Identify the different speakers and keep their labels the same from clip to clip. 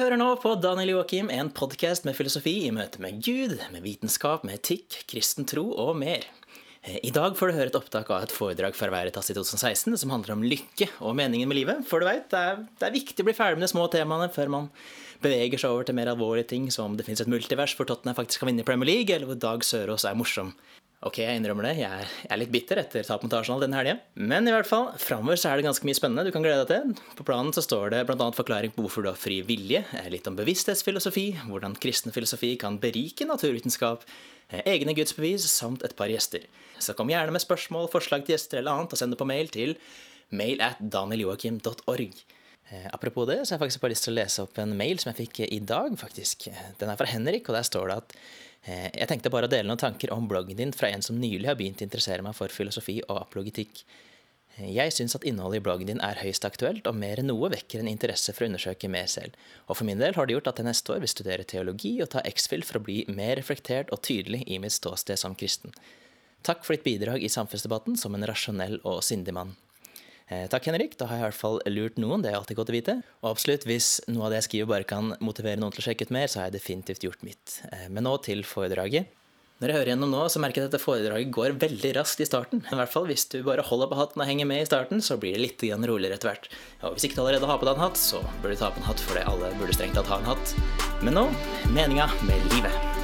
Speaker 1: hører nå på Daniel Joakim, en podkast med filosofi i møte med Gud, med vitenskap, med etikk, kristen tro og mer. Eh, I dag får du høre et opptak av et foredrag fra Veritas i 2016 som handler om lykke og meningen med livet. For du vet, det det er viktig å bli ferdig med de små temaene før man beveger seg over til mer alvorlige ting, som om det finnes et multivers hvor Tottenham faktisk kan vinne Premier League, eller hvor Dag Sørås er morsom. Ok, jeg innrømmer det, jeg er litt bitter etter tap mot Arsenal denne helga. Men i hvert fall, framover så er det ganske mye spennende du kan glede deg til. På planen så står det bl.a. forklaring på hvorfor du har fri vilje, eh, litt om bevissthetsfilosofi, hvordan kristen filosofi kan berike naturvitenskap, eh, egne gudsbevis samt et par gjester. Så kom gjerne med spørsmål, forslag til gjester eller annet, og send det på mail til mail at danieljoakim.org. Eh, apropos det, så har jeg faktisk bare lyst til å lese opp en mail som jeg fikk i dag, faktisk. Den er fra Henrik, og der står det at jeg tenkte bare å dele noen tanker om bloggen din fra en som nylig har begynt å interessere meg for filosofi og apologitikk. Eh, jeg syns at innholdet i bloggen din er høyst aktuelt, og mer enn noe vekker en interesse for å undersøke mer selv. Og for min del har det gjort at jeg neste år vil studere teologi og ta X-FIL for å bli mer reflektert og tydelig i mitt ståsted som kristen. Takk for ditt bidrag i samfunnsdebatten som en rasjonell og sindig mann. Eh, takk, Henrik. Da har jeg i hvert fall lurt noen. Det er alltid godt å vite. Og absolutt, hvis noe av det jeg skriver bare kan motivere noen til å sjekke ut mer, så har jeg definitivt gjort mitt. Eh, men nå til foredraget. Når jeg hører gjennom nå, så merker jeg at dette foredraget går veldig raskt i starten. I hvert fall hvis du bare holder på hatten og henger med i starten, så blir det litt roligere etter hvert. Og hvis ikke du allerede har på deg en hatt, så bør du ta på en hatt, for alle burde strengt tatt ha en hatt. Men nå meninga med livet.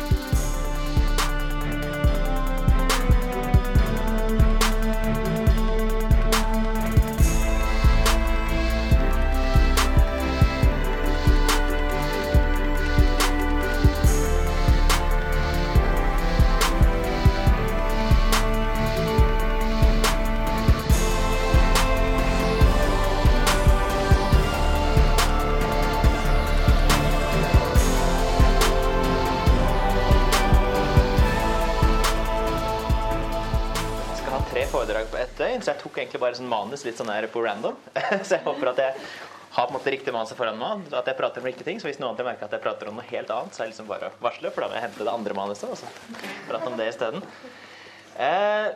Speaker 1: Sånn manus litt sånn her på random. så jeg håper at jeg har på en måte riktig manus foran meg, at jeg prater om riktige ting. Så hvis noen andre merker at jeg prater om noe helt annet, så er det liksom bare å varsle, for da må jeg hente det andre manuset og så prate om det isteden. Eh,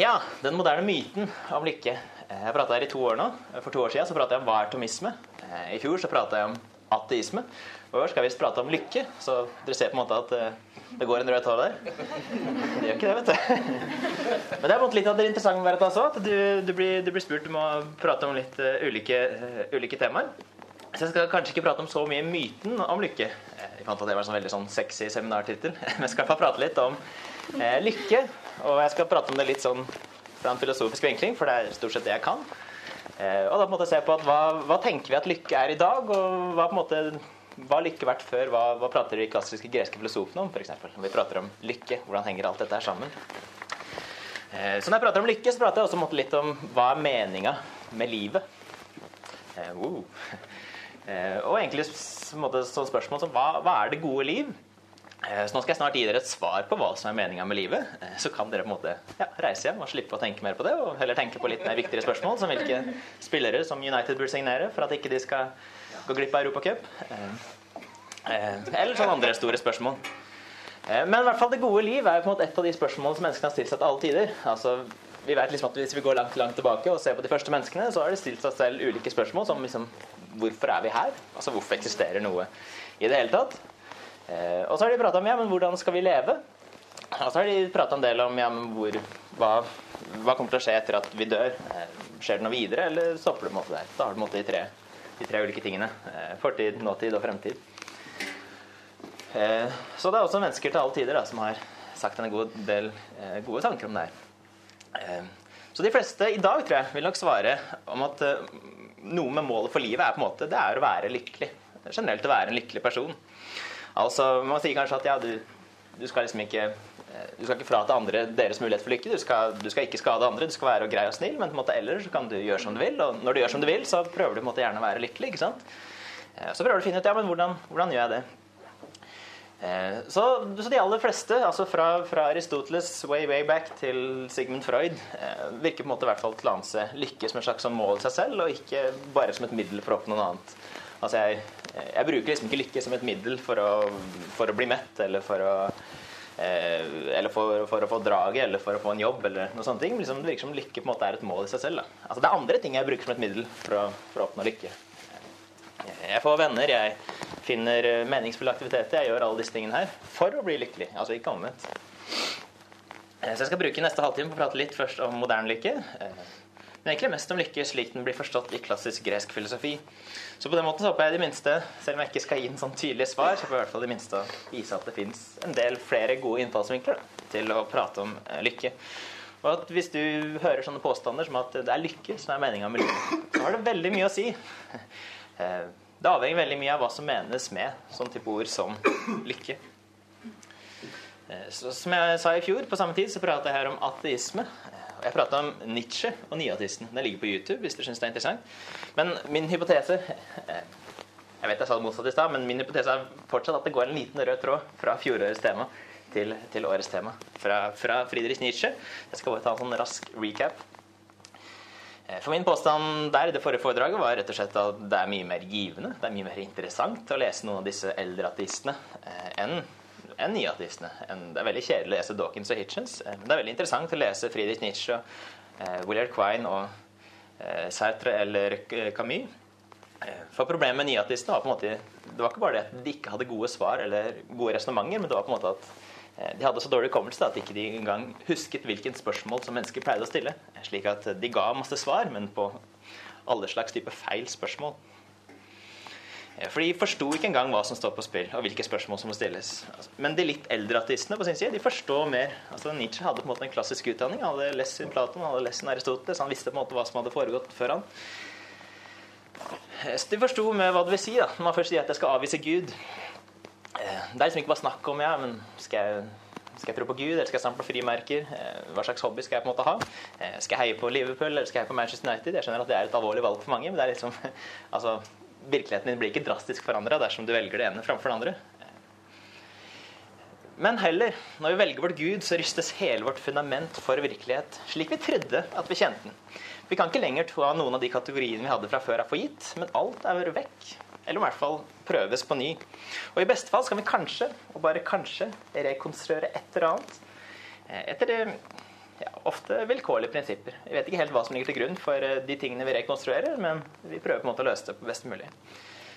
Speaker 1: ja, den moderne myten om lykke. Eh, jeg prata her i to år nå. For to år siden så prata jeg om hva er tomisme. Eh, I fjor så prata jeg om ateisme. Og skal vi prate om lykke, så dere ser på en måte at eh, det går en rød tråd der. Det gjør ikke det, vet du. Men det er litt av det interessante med også, at du, du, blir, du, blir, spurt om å prate om litt uh, ulike, uh, ulike, temaer. Så jeg skal kanskje ikke prate om så mye myten om lykke. Jeg fant at det var en sånn veldig sånn sexy seminartittel. Men jeg skal få prate litt om uh, lykke. Og jeg skal prate om det litt sånn fra en filosofisk vinkling, for det er stort sett det jeg kan. Og da på en måte se på at hva, hva tenker vi at lykke er i dag, og hva på en måte hva har lykke vært før? Hva, hva prater de klassiske greske filosofene om? For? Når vi prater om lykke, hvordan henger alt dette her sammen? Eh, så når jeg prater om lykke, så prater jeg også litt om hva er meninga med livet. Eh, eh, og egentlig sånn spørsmål som hva, hva, er det gode liv? Eh, så nå skal jeg snart gi dere et svar på hva som er meninga med livet. Så kan dere på en måte ja, reise hjem og slippe å tenke mer på det, og heller tenke på litt mer viktigere spørsmål, som hvilke spillere som United burde signere for at ikke de skal gå glipp av Europacup. Eh, eh, eller sånne andre store spørsmål. Eh, men i hvert fall det gode liv er jo på en måte et av de spørsmålene som menneskene har stilt seg til alle tider. Altså, vi vet liksom at Hvis vi går langt langt tilbake og ser på de første menneskene, så har de stilt seg selv ulike spørsmål som liksom Hvorfor er vi her? Altså hvorfor eksisterer noe i det hele tatt? og så har de prata om ja, men hvordan skal vi leve? Og så har de prata en del om ja, men hvor, hva, hva, kommer til å skje etter at vi dør. skjer det noe videre, eller stopper det på en måte der? Da har du de tre de tre ulike tingene. Eh, fortid, nåtid og fremtid. Eh, så det er også mennesker til alle tider da, som har sagt en god del eh, gode tanker om det her. Så de fleste i dag tror jeg, vil nok svare om at noe med målet for livet er på en måte, det er å være lykkelig. Generelt å være en lykkelig person. Altså, Man sier kanskje at ja, du, du skal liksom ikke du skal ikke frata andre deres mulighet for lykke. Du skal, du skal, ikke skade andre, du skal være grei og snill, men på en måte ellers kan du gjøre som du vil. Og når du gjør som du vil, så prøver du en måte gjerne å være lykkelig. ikke sant? Eh, så prøver du å finne ut ja, men hvordan, hvordan gjør jeg det. Eh, så, så, de aller fleste, altså fra, fra, Aristoteles way way back til Sigmund Freud, eh, virker på en måte hvert fall til å anse lykke som et slags sånn mål i seg selv, og ikke bare som et middel for å oppnå noe annet. Altså jeg, jeg bruker liksom ikke lykke som et middel for å, for å bli mett eller for å Eh, eller for, for, å få draget, eller for å få en jobb, eller noe sånt. Liksom, det virker som lykke på en måte er et mål i seg selv. Altså, det er andre ting jeg bruker som et middel for å, for å oppnå lykke. Jeg får venner, jeg finner eh, meningsfulle aktiviteter. Jeg gjør alle disse tingene her for å bli lykkelig. Altså ikke omvendt. Eh, Så jeg skal bruke neste halvtime på å prate litt først om moderne lykke. Men egentlig mest om lykke slik den blir forstått i klassisk gresk filosofi. Så på den måten så håper jeg i det minste, selv om jeg ikke skal gi en sånn tydelig svar, så får jeg i hvert fall det minste vise at det fins en del flere gode innfallsvinkler til å prate om eh, lykke. Og at hvis du hører sånne påstander som at det er lykke som er meninga med lykke, så har det veldig mye å si. Eh, Det avhenger veldig mye av hva som menes med sånn type ord som lykke. Eh, Så, som jeg sa i fjor, på samme tid, så prata jeg her om ateisme. Jeg prata om Nietzsche og nyatisten. Den ligger på YouTube hvis du syns det er interessant. Men min hypotese Jeg vet jeg sa det motsatt i stad, men min hypotese er fortsatt at det går en liten rød tråd fra fjorårets tema til, til årets tema. Fra, fra Friedrich Nietzsche. Jeg skal bare ta en sånn rask recap. Eh, For min påstand der i det forrige foredraget var rett og slett at det er mye mer givende, det er mye mer interessant å lese noen av disse eldre ateistene eh, enn enn nyartistene. Det er veldig kjedelig å lese Dawkins og Hitchens. eh, Men det er veldig interessant å lese Friedrich Nietzsche, eh, Willard Quine og eh, Sartre eller Camus. For problemet med nyartistene var på en måte Det var ikke bare det at de ikke hadde gode svar eller gode resonnementer, men det var på en måte at de hadde så dårlig hukommelse at de ikke engang husket hvilken spørsmål som mennesker pleide å stille. Slik at de ga masse svar, men på alle slags type feil spørsmål. For de forsto ikke engang hva som står på spill, og hvilke spørsmål som må stilles. Altså, Men de litt eldre ateistene på sin side, de forstår mer. Altså Nietzsche hadde på en måte en klassisk utdanning. Han hadde lest sin Platon, han hadde lest sin Aristoteles, han visste på en måte hva som hadde foregått før han. Eh, Så de forsto med hva det vil si da, når man først sier at jeg skal avvise Gud. Eh, Det er liksom ikke bare snakk om ja, men skal jeg, skal jeg tro på Gud, eller skal jeg stampe på frimerker? Eh, Hva slags hobby skal jeg på en måte ha? Skal jeg heie på Liverpool, eller skal jeg heie på Manchester United? Jeg skjønner at det er et alvorlig valg for mange, men det er liksom altså, virkeligheten din blir ikke drastisk forandra dersom du velger det ene framfor det andre. Men heller, når vi velger vårt Gud, så rystes hele vårt fundament for virkelighet, slik vi trodde at vi kjente den. Vi kan ikke lenger ta noen av de kategoriene vi hadde fra før er for gitt, men alt er vekk. Eller i hvert fall prøves på ny. Og i beste fall skal vi kanskje, og bare kanskje, rekonstruere et eller annet. eh, Etter ja, ofte vilkårlige prinsipper. Vi vet ikke helt hva som ligger til grunn for eh, de tingene vi rekonstruerer, men vi prøver på en måte å løse det på best mulig.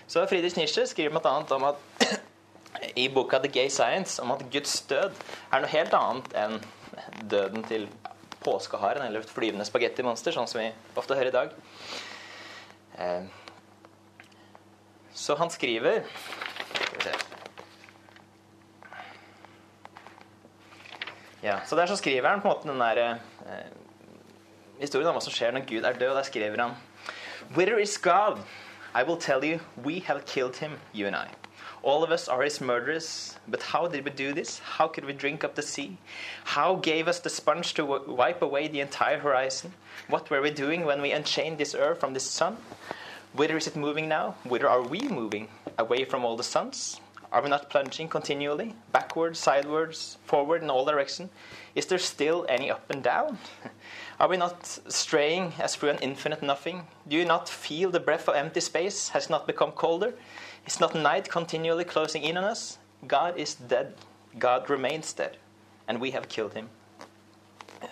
Speaker 1: Så Friedrich Nietzsche skriver bl.a. om at i boka The Gay Science om at Guds død er noe helt annet enn døden til påskeharen eller et flyvende spagettimonster, sånn som vi ofte hører i dag. Eh, Så han skriver Skal vi se Ja, så Der så skriver han på en måte den der eh, historien om hva som skjer når Gud er død. og Der skriver han Where is God? I will tell you, we have killed him, you and I. All of us are his murderers. But how did we do this? How could we drink up the sea? How gave us the sponge to wipe away the entire horizon? What were we doing when we unchained this earth from this sun? Whither is it moving now? Whither are we moving? Away from all the suns? Are we not plunging continually? Backwards, sideways, forward in all directions? Is there still any up and down? Are we not straying as through an infinite nothing? Do you not feel the breath of empty space has not become colder? Is not night continually closing in on us? God is dead. God remains dead. And we have killed him.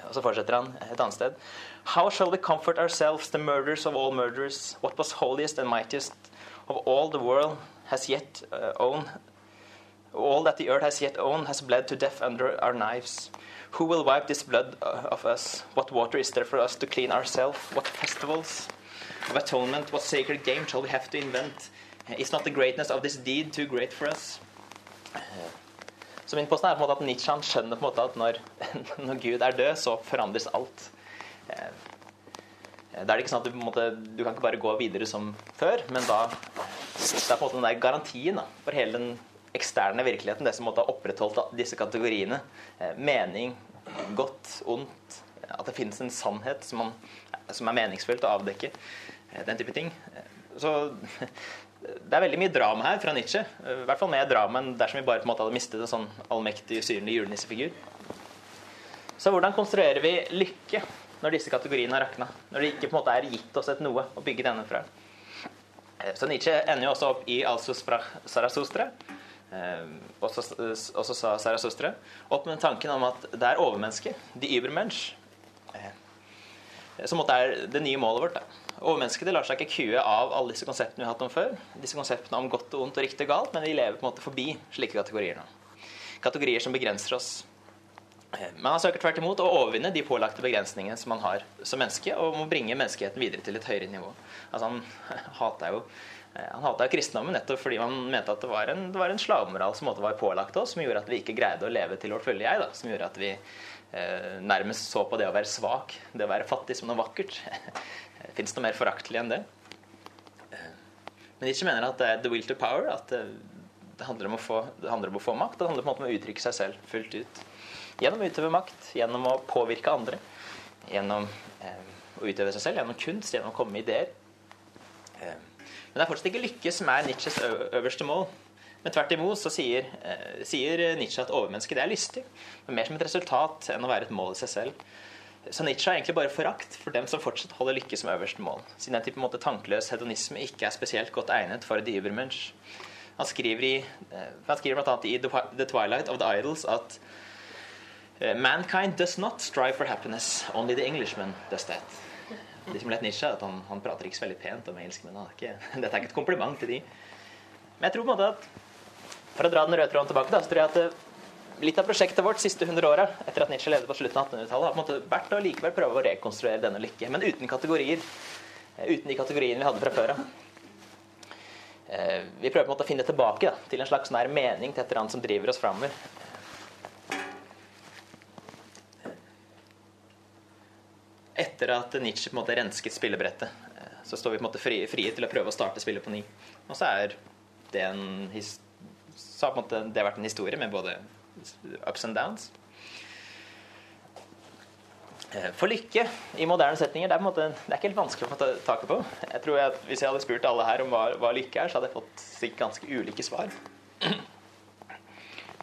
Speaker 1: Og så fortsetter han et annet sted. How shall we comfort ourselves, the murderers of all murderers? What was holiest and mightiest of all the world has yet uh, owned? All that the earth has yet owned has bled to death under our knives. Who will wipe this blood uh, of us? What water is there for us to clean ourselves? What festivals of atonement, what sacred game shall we have to invent? Is not the greatness of this deed too great for us? Så min påstand er på en måte at Nietzsche skjønner på en måte at når, når Gud er død, så forandres alt. Eh, Da er det ikke sånn at du, måte, du kan ikke bare gå videre som før, men da det er på en måte den der garantien da, for hele den eksterne virkeligheten, det som måtte ha opprettholdt disse kategoriene. Eh, mening, godt, ondt. At det finnes en sannhet som, man, som er meningsfullt å avdekke. Eh, den type ting. Så det er veldig mye drama her fra Nietzsche. I hvert fall mer drama enn dersom vi bare på en måte hadde mistet en sånn allmektig, usynlig julenissefigur. Så hvordan konstruerer vi lykke når disse kategoriene har rakna? Når det ikke på en måte er gitt oss et noe å bygge denne fra? Eh, Så Nietzsche ender jo også opp i Alsos fra Sarasostra. Eh, også, også sa Sarasostra. Opp med tanken om at det er overmennesket, de Übermensch, eh, som er det nye målet vårt. Da. Overmennesket lar seg ikke kue av alle disse konseptene vi har hatt om før. Disse konseptene om godt og ondt og riktig og galt, men vi lever på en måte forbi slike kategorier nå. Kategorier som begrenser oss. Man søker tvert imot å overvinne de pålagte begrensningene som man har som menneske, og må bringe menneskeheten videre til et høyere nivå. Altså, han hata jo han hata kristendommen nettopp fordi han mente at det var en, det var en slavemoral som var pålagt oss, som gjorde at vi ikke greide å leve til vårt fulle jeg. Da, som gjorde at vi eh, nærmest så på det å være svak, det å være fattig, som noe vakkert. Fins noe mer foraktelig enn det? Men Nietzsche mener at det er the will to power. At det, det, handler, om få, det handler, om å få, makt. Det handler om å uttrykke seg selv fullt ut. Gjennom å utøve makt, gjennom å påvirke andre. Gjennom eh, å utøve seg selv, gjennom kunst, gjennom å komme med ideer. Eh, men det er fortsatt ikke lykke som er Nietzsches øverste mål. Men tvert imot så sier, eh, sier Nietzsche at overmennesket er lystig. Men mer som et resultat enn å være et mål i seg selv. Så Nietzsche har egentlig bare forakt for dem som fortsatt holder lykke som øverste mål. Siden en type måte tankeløs hedonisme ikke er spesielt godt egnet for the Übermensch. Han skriver, i, eh, han skriver bl.a. i The Twilight of the Idols at Mankind does not strive for happiness, only the Englishman does that. Det som lett Nietzsche, at han, han, prater ikke så veldig pent om engelskmenn. Dette er ikke et kompliment til de. Men jeg tror på en måte at for å dra den røde tråden tilbake, da, så tror jeg at eh, litt av prosjektet vårt siste 100 åra etter at Nietzsche levde på slutten av 1800-tallet, har på en måte vært å likevel prøve å rekonstruere denne lykke, men uten kategorier. Eh, uten de kategoriene vi hadde fra før av. Eh, vi prøver på en måte å finne tilbake da, til en slags nær mening til et eller annet som driver oss framover. Etter at Nietzsche på en måte rensket spillebrettet, eh, så står vi på en måte frie, frie til å prøve å starte spillet på ny. Og så det en så har måte det vært en historie med både ups and downs. Eh, for lykke i moderne setninger det er, på en måte, det er ikke helt vanskelig å få taket på. Jeg tror at Hvis jeg hadde spurt alle her om hva, hva lykke er, så hadde jeg fått ganske ulike svar.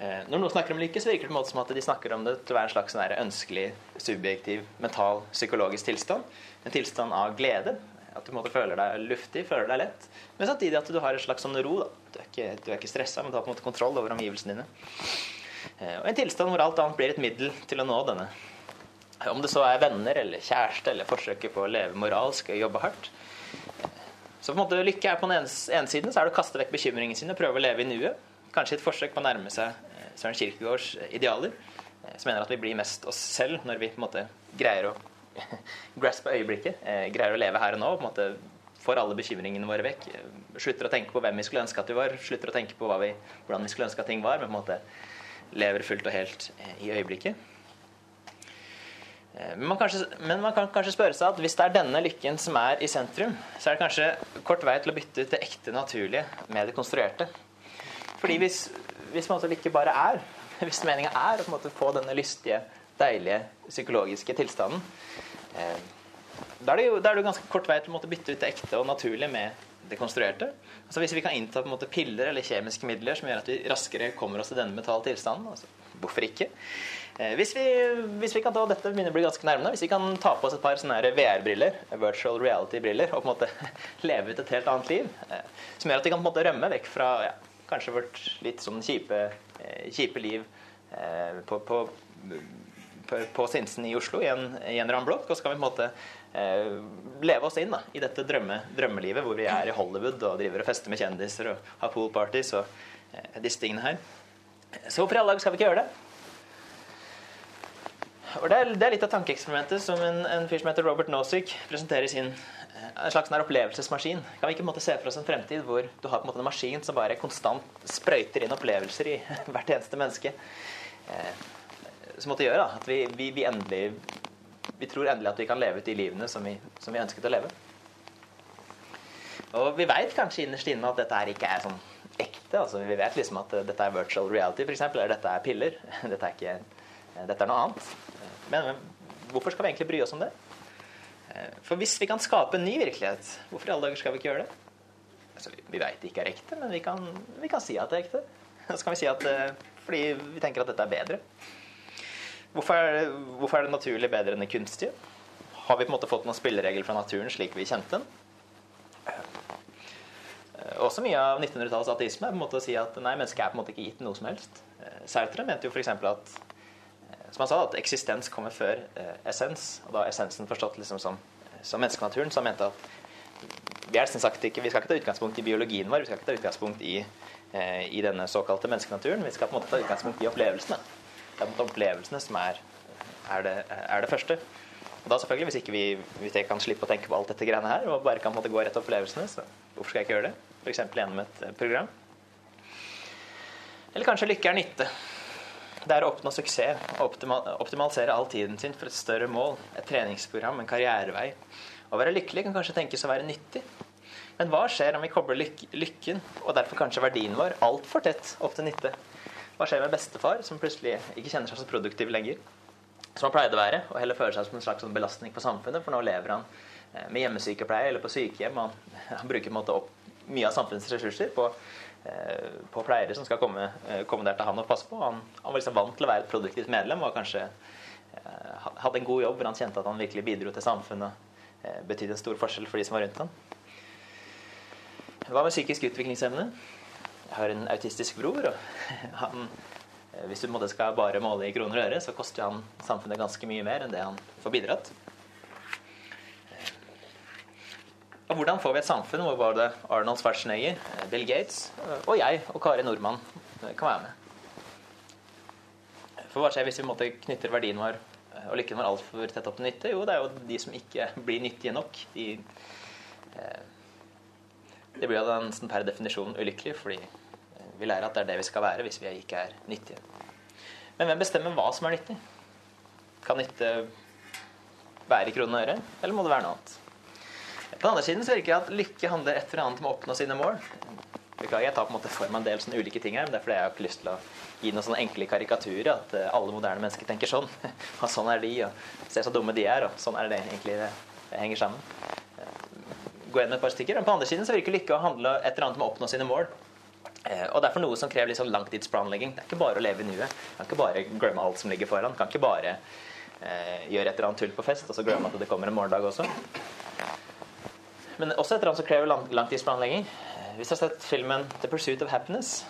Speaker 1: Eh, når noen snakker om lykke, så virker det på en måte som at de snakker om det til å være en slags sånn ønskelig, subjektiv, mental, psykologisk tilstand. En tilstand av glede. At du føler deg luftig, føler deg lett. Men samtidig at du har en slags sånn ro. Da. Du er ikke, ikke stressa, men du har på en måte kontroll over omgivelsene dine. Eh, og en tilstand hvor alt annet blir et middel til å nå denne. Om det så er venner eller kjæreste eller forsøket på å leve moralsk og jobbe hardt. Så på en måte lykke er på den ene siden så er det å kaste vekk bekymringene sine, prøve å leve i nuet. Kanskje et forsøk på å nærme seg Søren Kirkegaards idealer, eh, som mener at vi blir mest oss selv når vi på en måte greier å graspe øyeblikket, eh, greier å leve her og nå. på en måte Får alle bekymringene våre vekk. Eh, slutter å tenke på hvem vi skulle ønske at vi var. Slutter å tenke på vi, hvordan vi skulle ønske at ting var. Men på en måte lever fullt og helt i øyeblikket. Men man, kanskje, men man, kan kanskje spørre seg at hvis det er denne lykken som er i sentrum, så er det kanskje kort vei til å bytte ut det ekte naturlige med det konstruerte. Fordi hvis, hvis man ikke bare er, hvis meninga er å på en måte få denne lystige, deilige psykologiske tilstanden, eh, da er, det jo, da er det ganske kort vei til å bytte ut det ekte og naturlige med det konstruerte. Altså Hvis vi kan innta på en måte piller eller kjemiske midler som gjør at vi raskere kommer oss til denne mentale tilstanden, altså, hvorfor ikke? Eh, hvis, vi, hvis vi, kan ta dette begynner å bli ganske nærmere, hvis vi kan ta på oss et par VR-briller, virtual reality-briller, og på en måte leve ut et helt annet liv, eh, som gjør at vi kan på en måte rømme vekk fra ja, kanskje vårt litt sånn kjipe, eh, kjipe liv eh, på, på, på, Sinsen i Oslo i en, i en blokk. Og så kan vi på en måte eh, leve oss inn da, i dette drømme, drømmelivet hvor vi er i Hollywood og driver og fester med kjendiser og har poolparties og disse tingene her. Så hvorfor i alle dager skal vi ikke gjøre det? Og det er, det er litt av tankeeksperimentet som en, en, fyr som heter Robert Nozick presenterer i sin en slags opplevelsesmaskin. Kan vi ikke måte, se for oss en fremtid hvor du har en, måte, en maskin som bare konstant sprøyter inn opplevelser i hvert eneste menneske? Eh, som måtte gjøre da, at vi, vi, vi, endelig vi tror endelig at vi kan leve ut de livene som vi, som vi ønsket å leve. Og vi veit kanskje innerst inne at dette her ikke er sånn ekte. altså Vi vet liksom at dette er virtual reality, f.eks., eller dette er piller. Dette er, ikke, dette er noe annet. Men, men hvorfor skal vi egentlig bry oss om det? Eh, for hvis vi kan skape en ny virkelighet, hvorfor i alle dager skal vi ikke gjøre det? Altså, vi veit det ikke er ekte, men vi kan, vi kan, si at det er ekte. Så kan vi si at eh, fordi vi tenker at dette er bedre. Hvorfor er, det, hvorfor er det naturlig bedre enn det kunstige? Har vi på en måte fått noen spilleregler fra naturen slik vi kjente den? Eh, også mye av 1900-tallets ateisme er på en måte å si at nei, mennesket er på en måte ikke gitt noe som helst. Sartre mente jo f.eks. at som han sa, at eksistens kommer før eh, essens. Og da essensen forstått liksom som, som menneskenaturen. Han mente at vi, er sagt ikke, vi skal ikke ta utgangspunkt i biologien vår, vi skal ikke ta utgangspunkt i, eh, i denne såkalte menneskenaturen. Vi skal på en måte ta utgangspunkt i opplevelsene. Det er på en måte opplevelsene som er, er, det, er det første. Og da selvfølgelig, Hvis ikke vi hvis jeg kan slippe å tenke på alt dette greiene her, og bare kan på en måte gå rett til opplevelsene, så hvorfor skal jeg ikke gjøre det? F.eks. gjennom et eh, program. Eller kanskje lykke er nytte. Det er å oppnå suksess og optimalisere all tiden sin for et større mål, et treningsprogram, en karrierevei. Å være lykkelig kan kanskje tenkes å være nyttig. Men hva skjer om vi kobler lyk lykken, og derfor kanskje verdien vår, altfor tett opp til nytte? Hva skjer med bestefar, som plutselig ikke kjenner seg så produktiv lenger? Som han pleide å være, og heller føler seg som en slags sånn belastning på samfunnet, for nå lever han eh, med hjemmesykepleie eller på sykehjem. Han, han bruker på en måte opp mye av samfunnets ressurser på på pleiere som skal komme, eh, komme, der til han og passe på. Han, han, var liksom vant til å være et produktivt medlem og kanskje eh, hadde en god jobb hvor han kjente at han virkelig bidro til samfunnet og betydde en stor forskjell for de som var rundt han. Hva med psykisk utviklingshemmede? Jeg har en autistisk bror. og han, Hvis du skal bare måle i kroner og øre, så koster han samfunnet ganske mye mer enn det han får bidratt. Hvordan får vi et samfunn hvor både Arnold Schwarzenegger, Bill Gates og jeg og Kari Nordmann kan være med? For hva skjer hvis vi måtte knytter verdien vår og lykken vår altfor tett opp til nytte? Jo, det er jo de som ikke blir nyttige nok. De, eh, de blir jo nesten per definisjon ulykkelige, fordi vi lærer at det er det vi skal være hvis vi ikke er nyttige. Men hvem bestemmer hva som er nyttig? Kan nytte være i kroner og øre, eller må det være noe annet? På den andre siden så virker det at lykke handler et eller annet om å oppnå sine mål. Beklager, jeg tar på en måte for meg en del sånne ulike ting her, men det er fordi jeg har ikke lyst til å gi noen sånne enkle karikaturer. At eh, alle moderne mennesker tenker sånn. Og sånn er de, og ser så dumme de er, og sånn er det egentlig det, henger sammen. Gå igjen med et par stykker. Men på den andre siden så virker lykke å handle et eller annet om å oppnå sine mål. Eh, og derfor noe som krever litt sånn langtidsplanlegging. Det er ikke bare å leve i nuet. Kan ikke bare glemme alt som ligger foran. Kan ikke bare eh, gjøre et eller annet tull på fest og så glemme at det kommer en morgendag også. Men også et eller annet som krever lang langtidsplanlegging. Hvis du har sett filmen 'The Pursuit of Happiness'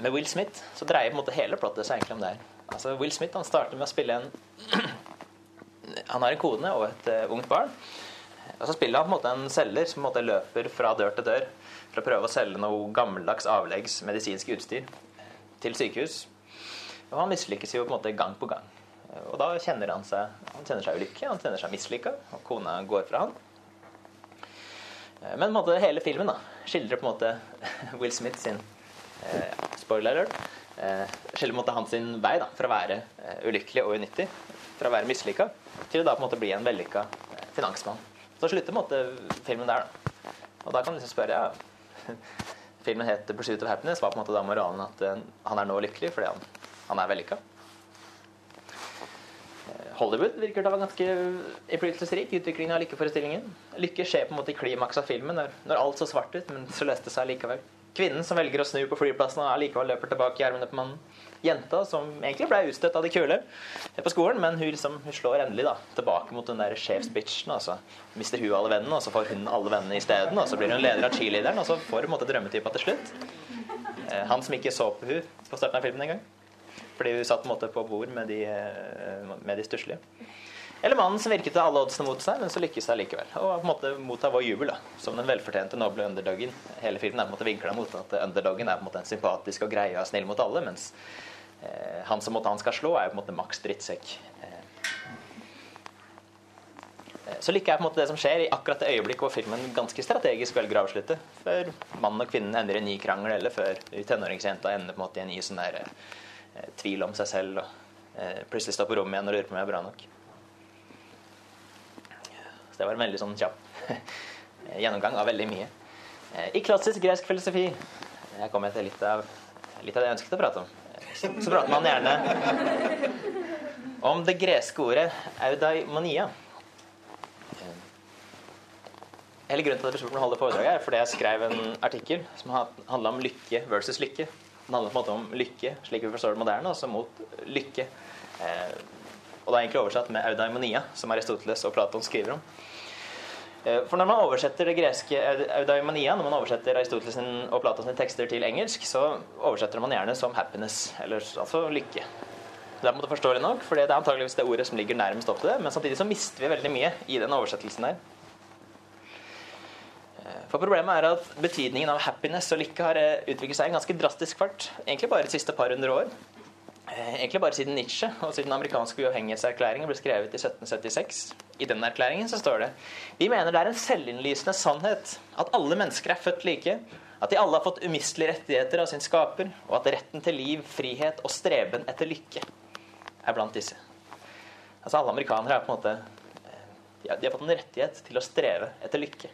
Speaker 1: med Will Smith, så dreier på en måte hele plottet seg egentlig om det her. Altså, Will Smith han starter med å spille en Han har en kone og et uh, ungt barn. Og så spiller han på en måte en selger som på en måte løper fra dør til dør for å prøve å selge noe gammeldags avleggs medisinsk utstyr til sykehus. Og han mislykkes jo på en måte gang på gang. Og da kjenner han seg han kjenner seg ulykkelig, han kjenner seg mislykka, og kona går fra han. Eh, men måte, hele filmen da, skildrer på en måte Will Smith sin eh, spoiler alert, eh, skildrer på en måte hans sin vei da, fra å være eh, ulykkelig og unyttig, fra å være mislykka, til å da på en måte bli en vellykka eh, finansmann. Så slutter på en måte filmen der. da. Og da kan du liksom spørre ja, Filmen het Pursuit of Happiness'. Var på en måte da moralen at eh, han er nå lykkelig fordi han, han er vellykka? Hollywood virker til å være ganske innflytelsesrik utviklingen av lykkeforestillingen. Lykke skjer på en måte i klimaks av filmen, når, når alt så svart ut, men så løste det seg likevel. Kvinnen som velger å snu på flyplassen og allikevel løper tilbake i armene på mannen. Jenta som egentlig ble utstøtt av de kule på skolen, men hun, liksom, hun slår endelig da, tilbake mot den der sjefsbitchen. Og så mister hun alle vennene, og så får hun alle vennene isteden. Og så blir hun leder av cheerleaderen, og så får hun en måte drømmetypa til slutt. Eh, han som ikke så på hun på starten av filmen engang. Fordi hun satt på, måte på bord med de, eh, med de stusslige. Eller mannen som virket til alle oddsene mot seg, men så lykkes seg likevel. Og på en måte motta vår jubel da, som den velfortjente noble underdogen. Hele filmen er på en måte vinkla mot at underdogen er på en måte sympatisk og greie og snill mot alle, mens eh, han som måtte han skal slå, er på en måte maks drittsekk. Eh, så lykke er på en måte det som skjer i akkurat det øyeblikket hvor filmen ganske strategisk velger å avslutte. Før mannen og kvinnen ender i en ny krangel, eller før tenåringsjenta ender på en måte i en ny sånn der Eh, tvil om seg selv og eh, plutselig stå på rommet igjen og lure på om jeg er bra nok. Så det var en veldig sånn kjapp gjennomgang av veldig mye. Eh, I klassisk gresk filosofi Jeg kommer til litt av, litt av det jeg ønsket å prate om. Så prater man gjerne om det greske ordet eudaimonia. Hele grunnen til at jeg holde foredraget, er fordi jeg skrev en artikkel som handla om lykke versus lykke. Den handler på en måte om lykke, slik vi forstår det moderne, også mot lykke. Eh, og det er egentlig oversatt med eudaimonia, som Aristoteles og Platon skriver om. Eh, for når man oversetter det greske eudaimonia, når man oversetter Aristoteles og Platons tekster til engelsk, så oversetter man gjerne som happiness, eller altså lykke. Det er en måte forståelig nok, for det er antageligvis det ordet som ligger nærmest opp til det, men samtidig så mister vi veldig mye i den oversettelsen der. For problemet er at betydningen av happiness og lykke har eh, utviklet seg i en ganske drastisk fart. Egentlig bare de siste par hundre år. Eh, egentlig bare siden Nietzsche og siden den amerikanske uavhengighetserklæringen ble skrevet i 1776. I den erklæringen så står det Vi mener det er en selvinnlysende sannhet at alle mennesker er født like, at de alle har fått umistelige rettigheter av sin skaper, og at retten til liv, frihet og streben etter lykke er blant disse. Altså Alle amerikanere er på en måte de har fått en rettighet til å streve etter lykke.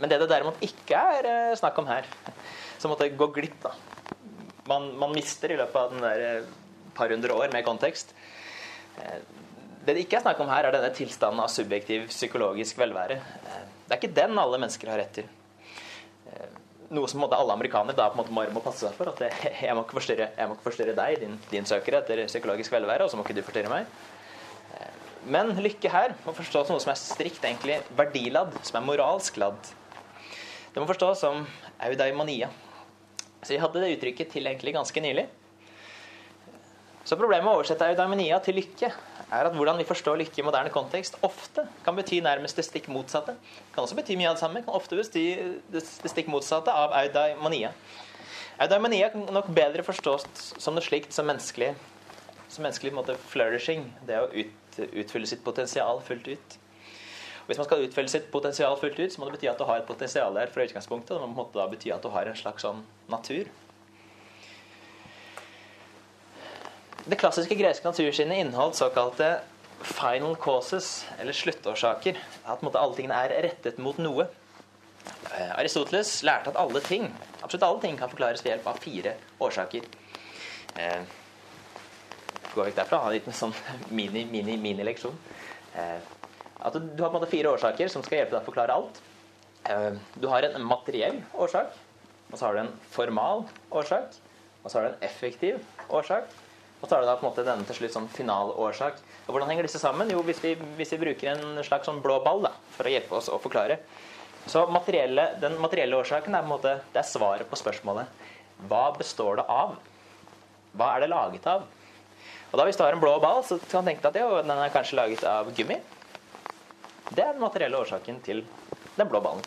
Speaker 1: Men det det derimot ikke er eh, snakk om her, som måtte gå glipp da. Man, man, mister i løpet av den der eh, par hundre år med kontekst. Eh, det det ikke er snakk om her, er denne tilstanden av subjektiv psykologisk velvære. Det er ikke den alle mennesker har rett til. Noe som alle amerikanere da på en måte må passe seg for. at jeg, må ikke forstyrre, må ikke forstyrre deg, din, din søker etter psykologisk velvære, og så må ikke du forstyrre meg. Men lykke her må forstås som noe som er strikt egentlig verdiladd, som er moralsk ladd. Det må forstås som eudaimonia. Så vi hadde det uttrykket til egentlig ganske nylig. Så problemet med å oversette eudaimonia til lykke er at hvordan vi forstår lykke i moderne kontekst, ofte kan bety nærmest det stikk motsatte. Det kan også bety mye av det samme, kan ofte bety det stikk motsatte av eudaimonia. Eudaimonia kan nok bedre forstås som noe slikt som menneskelig, som menneskelig måte, flourishing. Det å ut utfylle sitt potensial fullt ut. Hvis man skal utfelle sitt potensial fullt ut, så må det bety at du har et potensial der fra utgangspunktet. Det må da bety at du har en slags sånn natur. Det klassiske greske natursynet inneholdt såkalte final causes, eller sluttårsaker. At alle tingene er rettet mot noe. Eh, Aristoteles lærte at alle ting absolutt alle ting kan forklares ved hjelp av fire årsaker. Eh, går vekk derfra. Ha en liten sånn mini-mini-mini-leksjon. Eh, at du, har på en måte fire årsaker som skal hjelpe deg å forklare alt. Eh, du har en materiell årsak, og så har du en formal årsak, og så har du en effektiv årsak. Og så har du da på en måte denne til slutt sånn finalårsak. Hvordan henger disse sammen? Jo, hvis vi, hvis vi bruker en slags sånn blå ball da, for å hjelpe oss å forklare. Så materielle, den materielle årsaken er på en måte, det er svaret på spørsmålet hva består det av? Hva er det laget av? Og da Hvis du har en blå ball, så kan du tenke deg at jo, den er kanskje laget av gummi. Det er den materielle årsaken til den blå ballen.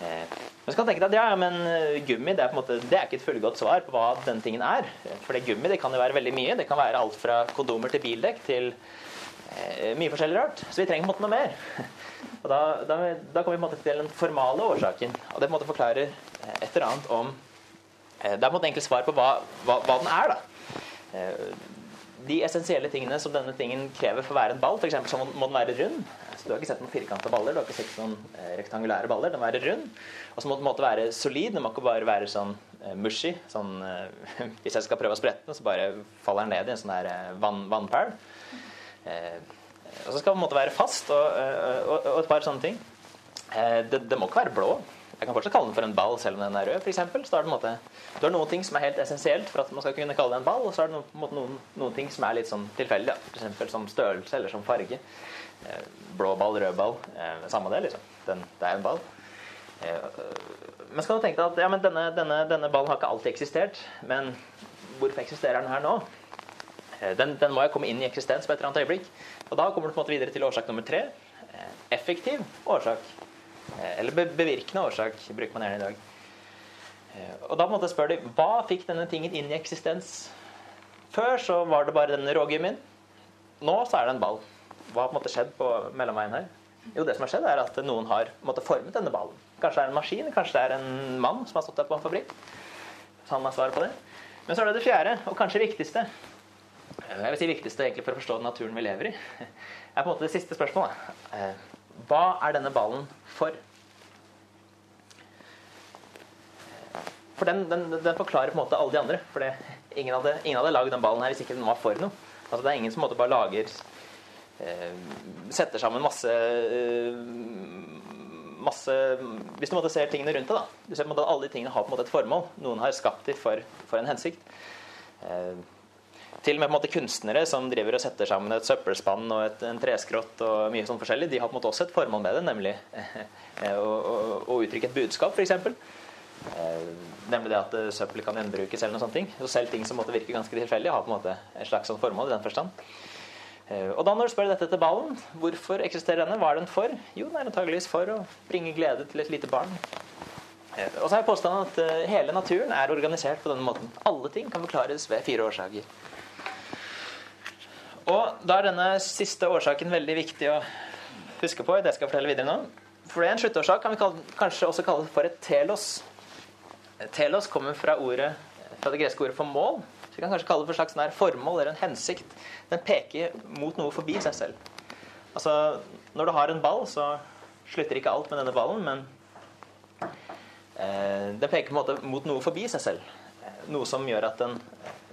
Speaker 1: Eh, men så kan tenke deg at ja, men eh, gummi det er, på en måte, det er ikke et fullgodt svar på hva den tingen er. For det gummi det kan jo være veldig mye. Det kan være alt fra kondomer til bildekk til eh, mye forskjellig rart. Så vi trenger på en måte noe mer. Og da, da, da kommer vi på en måte til den formale årsaken. Og det på en måte forklarer eh, et eller annet om eh, Det er på en måte enkelt svar på hva, hva, hva den er. da. De essensielle tingene som denne tingen krever for å være en ball, f.eks. så må den være rund. Så du har ikke sett noen firkanta baller, du har ikke sett noen eh, rektangulære baller. Den må være rund. Og så må den være solid. Den må ikke bare være sånn eh, mushy. Sånn, eh, hvis jeg skal prøve å sprette den, så bare faller den ned i en sånn her vann, vannpæl. Og så skal den måtte være fast, og, og, og, et par sånne ting. det, det må ikke være blå. Jeg kan fortsatt kalle den for en ball selv om den er rød. f.eks. så er det måte, Du har noen ting som er helt essensielt for at man skal kunne kalle det en ball, og så er det noen, noen ting som er litt sånn tilfeldig. F.eks. som størrelse eller som farge. Eh, blå ball, rød ball. Eh, samme det, liksom. Den, det er en ball. Eh, men skal du tenke deg at ja, denne, denne, denne, ballen har ikke alltid eksistert. Men hvorfor eksisterer den her nå? Den, den, må jo komme inn i eksistens på et eller annet øyeblikk. Og da kommer du på en måte videre til årsak nummer tre. Effektiv årsak. Eller bevirkende årsak bruker man gjerne i dag. Og da på en måte spør hva fikk denne tingen inn i eksistens? Før så var det bare denne rågummien. Nå så er det en ball. Hva har på en måte skjedd på mellomveien her? Jo, det som har skjedd er at noen har måte, formet denne ballen. Kanskje det er en maskin, kanskje det er en mann som har stått der på en fabrikk. Så han har svaret på det. Men så er det det fjerde, og kanskje viktigste. Jeg vil si viktigste egentlig for å forstå den naturen vi lever i. er på en måte det siste spørsmålet. Eh, hva er denne ballen for? For den, den, den, forklarer på en måte alle de andre. For ingen, hadde, ingen hadde lagd den ballen her hvis ikke den var for noe. Altså Det er ingen som måte bare lager eh, Setter sammen masse eh, masse Hvis du måtte ser tingene rundt deg, da. Du ser på en måte at alle de tingene har på en måte et formål. Noen har skapt dem for, for en hensikt. Eh, til og med på en måte kunstnere som driver og setter sammen et søppelspann og et, en treskrott og mye sånn forskjellig, de har på en måte også et formål med det, nemlig eh, å, å, å uttrykke et budskap, f.eks. Eh, nemlig det at eh, søppel kan gjenbrukes eller noen sånne ting. Så selv ting som måtte virke ganske tilfeldig, har på en måte et slags sånn formål i den forstand. Eh, og da når du spør dette til ballen, hvorfor eksisterer denne, hva er den for? Jo, den er antageligvis for å bringe glede til et lite barn. Eh, og så har jeg påstanden at eh, hele naturen er organisert på denne måten. Alle ting kan forklares ved fire årsaker. Og da er denne siste årsaken veldig viktig å huske på. det skal jeg fortelle videre nå. For en sluttårsak kan vi kalle, kanskje også kalle for et telos. Telos kommer fra, ordet, fra det greske ordet for mål. Vi kan kanskje kalle det for slags formål eller en hensikt. Den peker mot noe forbi seg selv. Altså, Når du har en ball, så slutter ikke alt med denne ballen, men eh, den peker på en måte mot noe forbi seg selv. Noe som gjør at den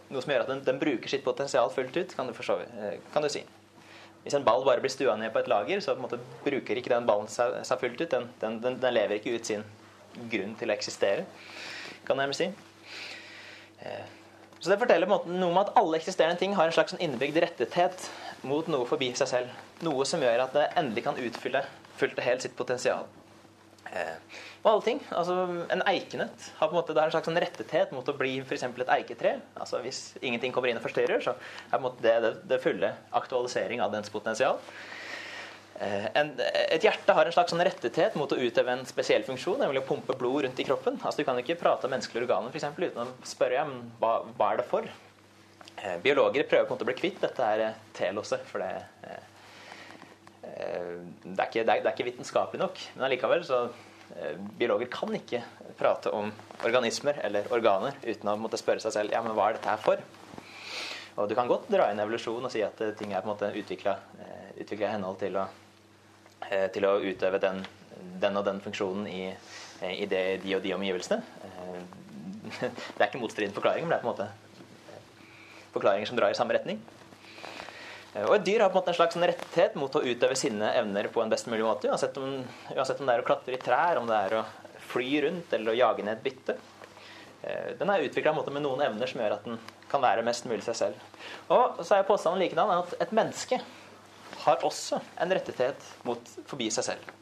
Speaker 1: gjør at den, den, bruker sitt potensial fullt ut, kan du, forstå, eh, kan du si. Hvis en ball bare blir stua ned på et lager, så bruker ikke den ballen seg, seg fullt ut. Den, den, den, den, lever ikke ut sin grunn til å eksistere, kan jeg si. Eh, så det forteller noe om at alle eksisterende ting har en slags innebygd rettethet mot noe forbi seg selv. Noe som gjør at det endelig kan utfylle fullt og helt sitt potensial. Eh, og alle ting. Altså, en eikenøtt har på en måte, det er en slags sånn rettethet mot å bli for et eiketre. Altså, hvis ingenting kommer inn og forstyrrer, så er det, det, det fulle aktualisering av dens potensial. Eh, en, et hjerte har en slags sånn rettethet mot å utøve en spesiell funksjon, nemlig å pumpe blod rundt i kroppen. Altså, du kan ikke prate om menneskelige organer for eksempel, uten å spørre om hva, hva er det for. Eh, biologer prøver på en måte å bli kvitt dette er teloset, for det Eh, det er, ikke, det, er, det er, ikke, vitenskapelig nok. Men allikevel så eh, Biologer kan ikke prate om organismer eller organer uten å måtte spørre seg selv ja, men hva er dette her for. Og Du kan godt dra inn evolusjon og si at eh, ting er på en måte utvikla i henhold til å, til å utøve den, den, og den funksjonen i, i det, de og de omgivelsene. Det er ikke motstridende forklaringer, men det er på en måte forklaringer som drar i samme retning. Eh, og Et dyr har på en måte en slags rettighet mot å utøve sine evner på en best mulig måte. Uansett om, uansett om det er å klatre i trær, om det er å fly rundt eller å jage ned bytte. Eh, den er utvikla med noen evner som gjør at den kan være mest mulig seg selv. Og så er påstanden likedan at et menneske har også en rettighet mot forbi seg selv.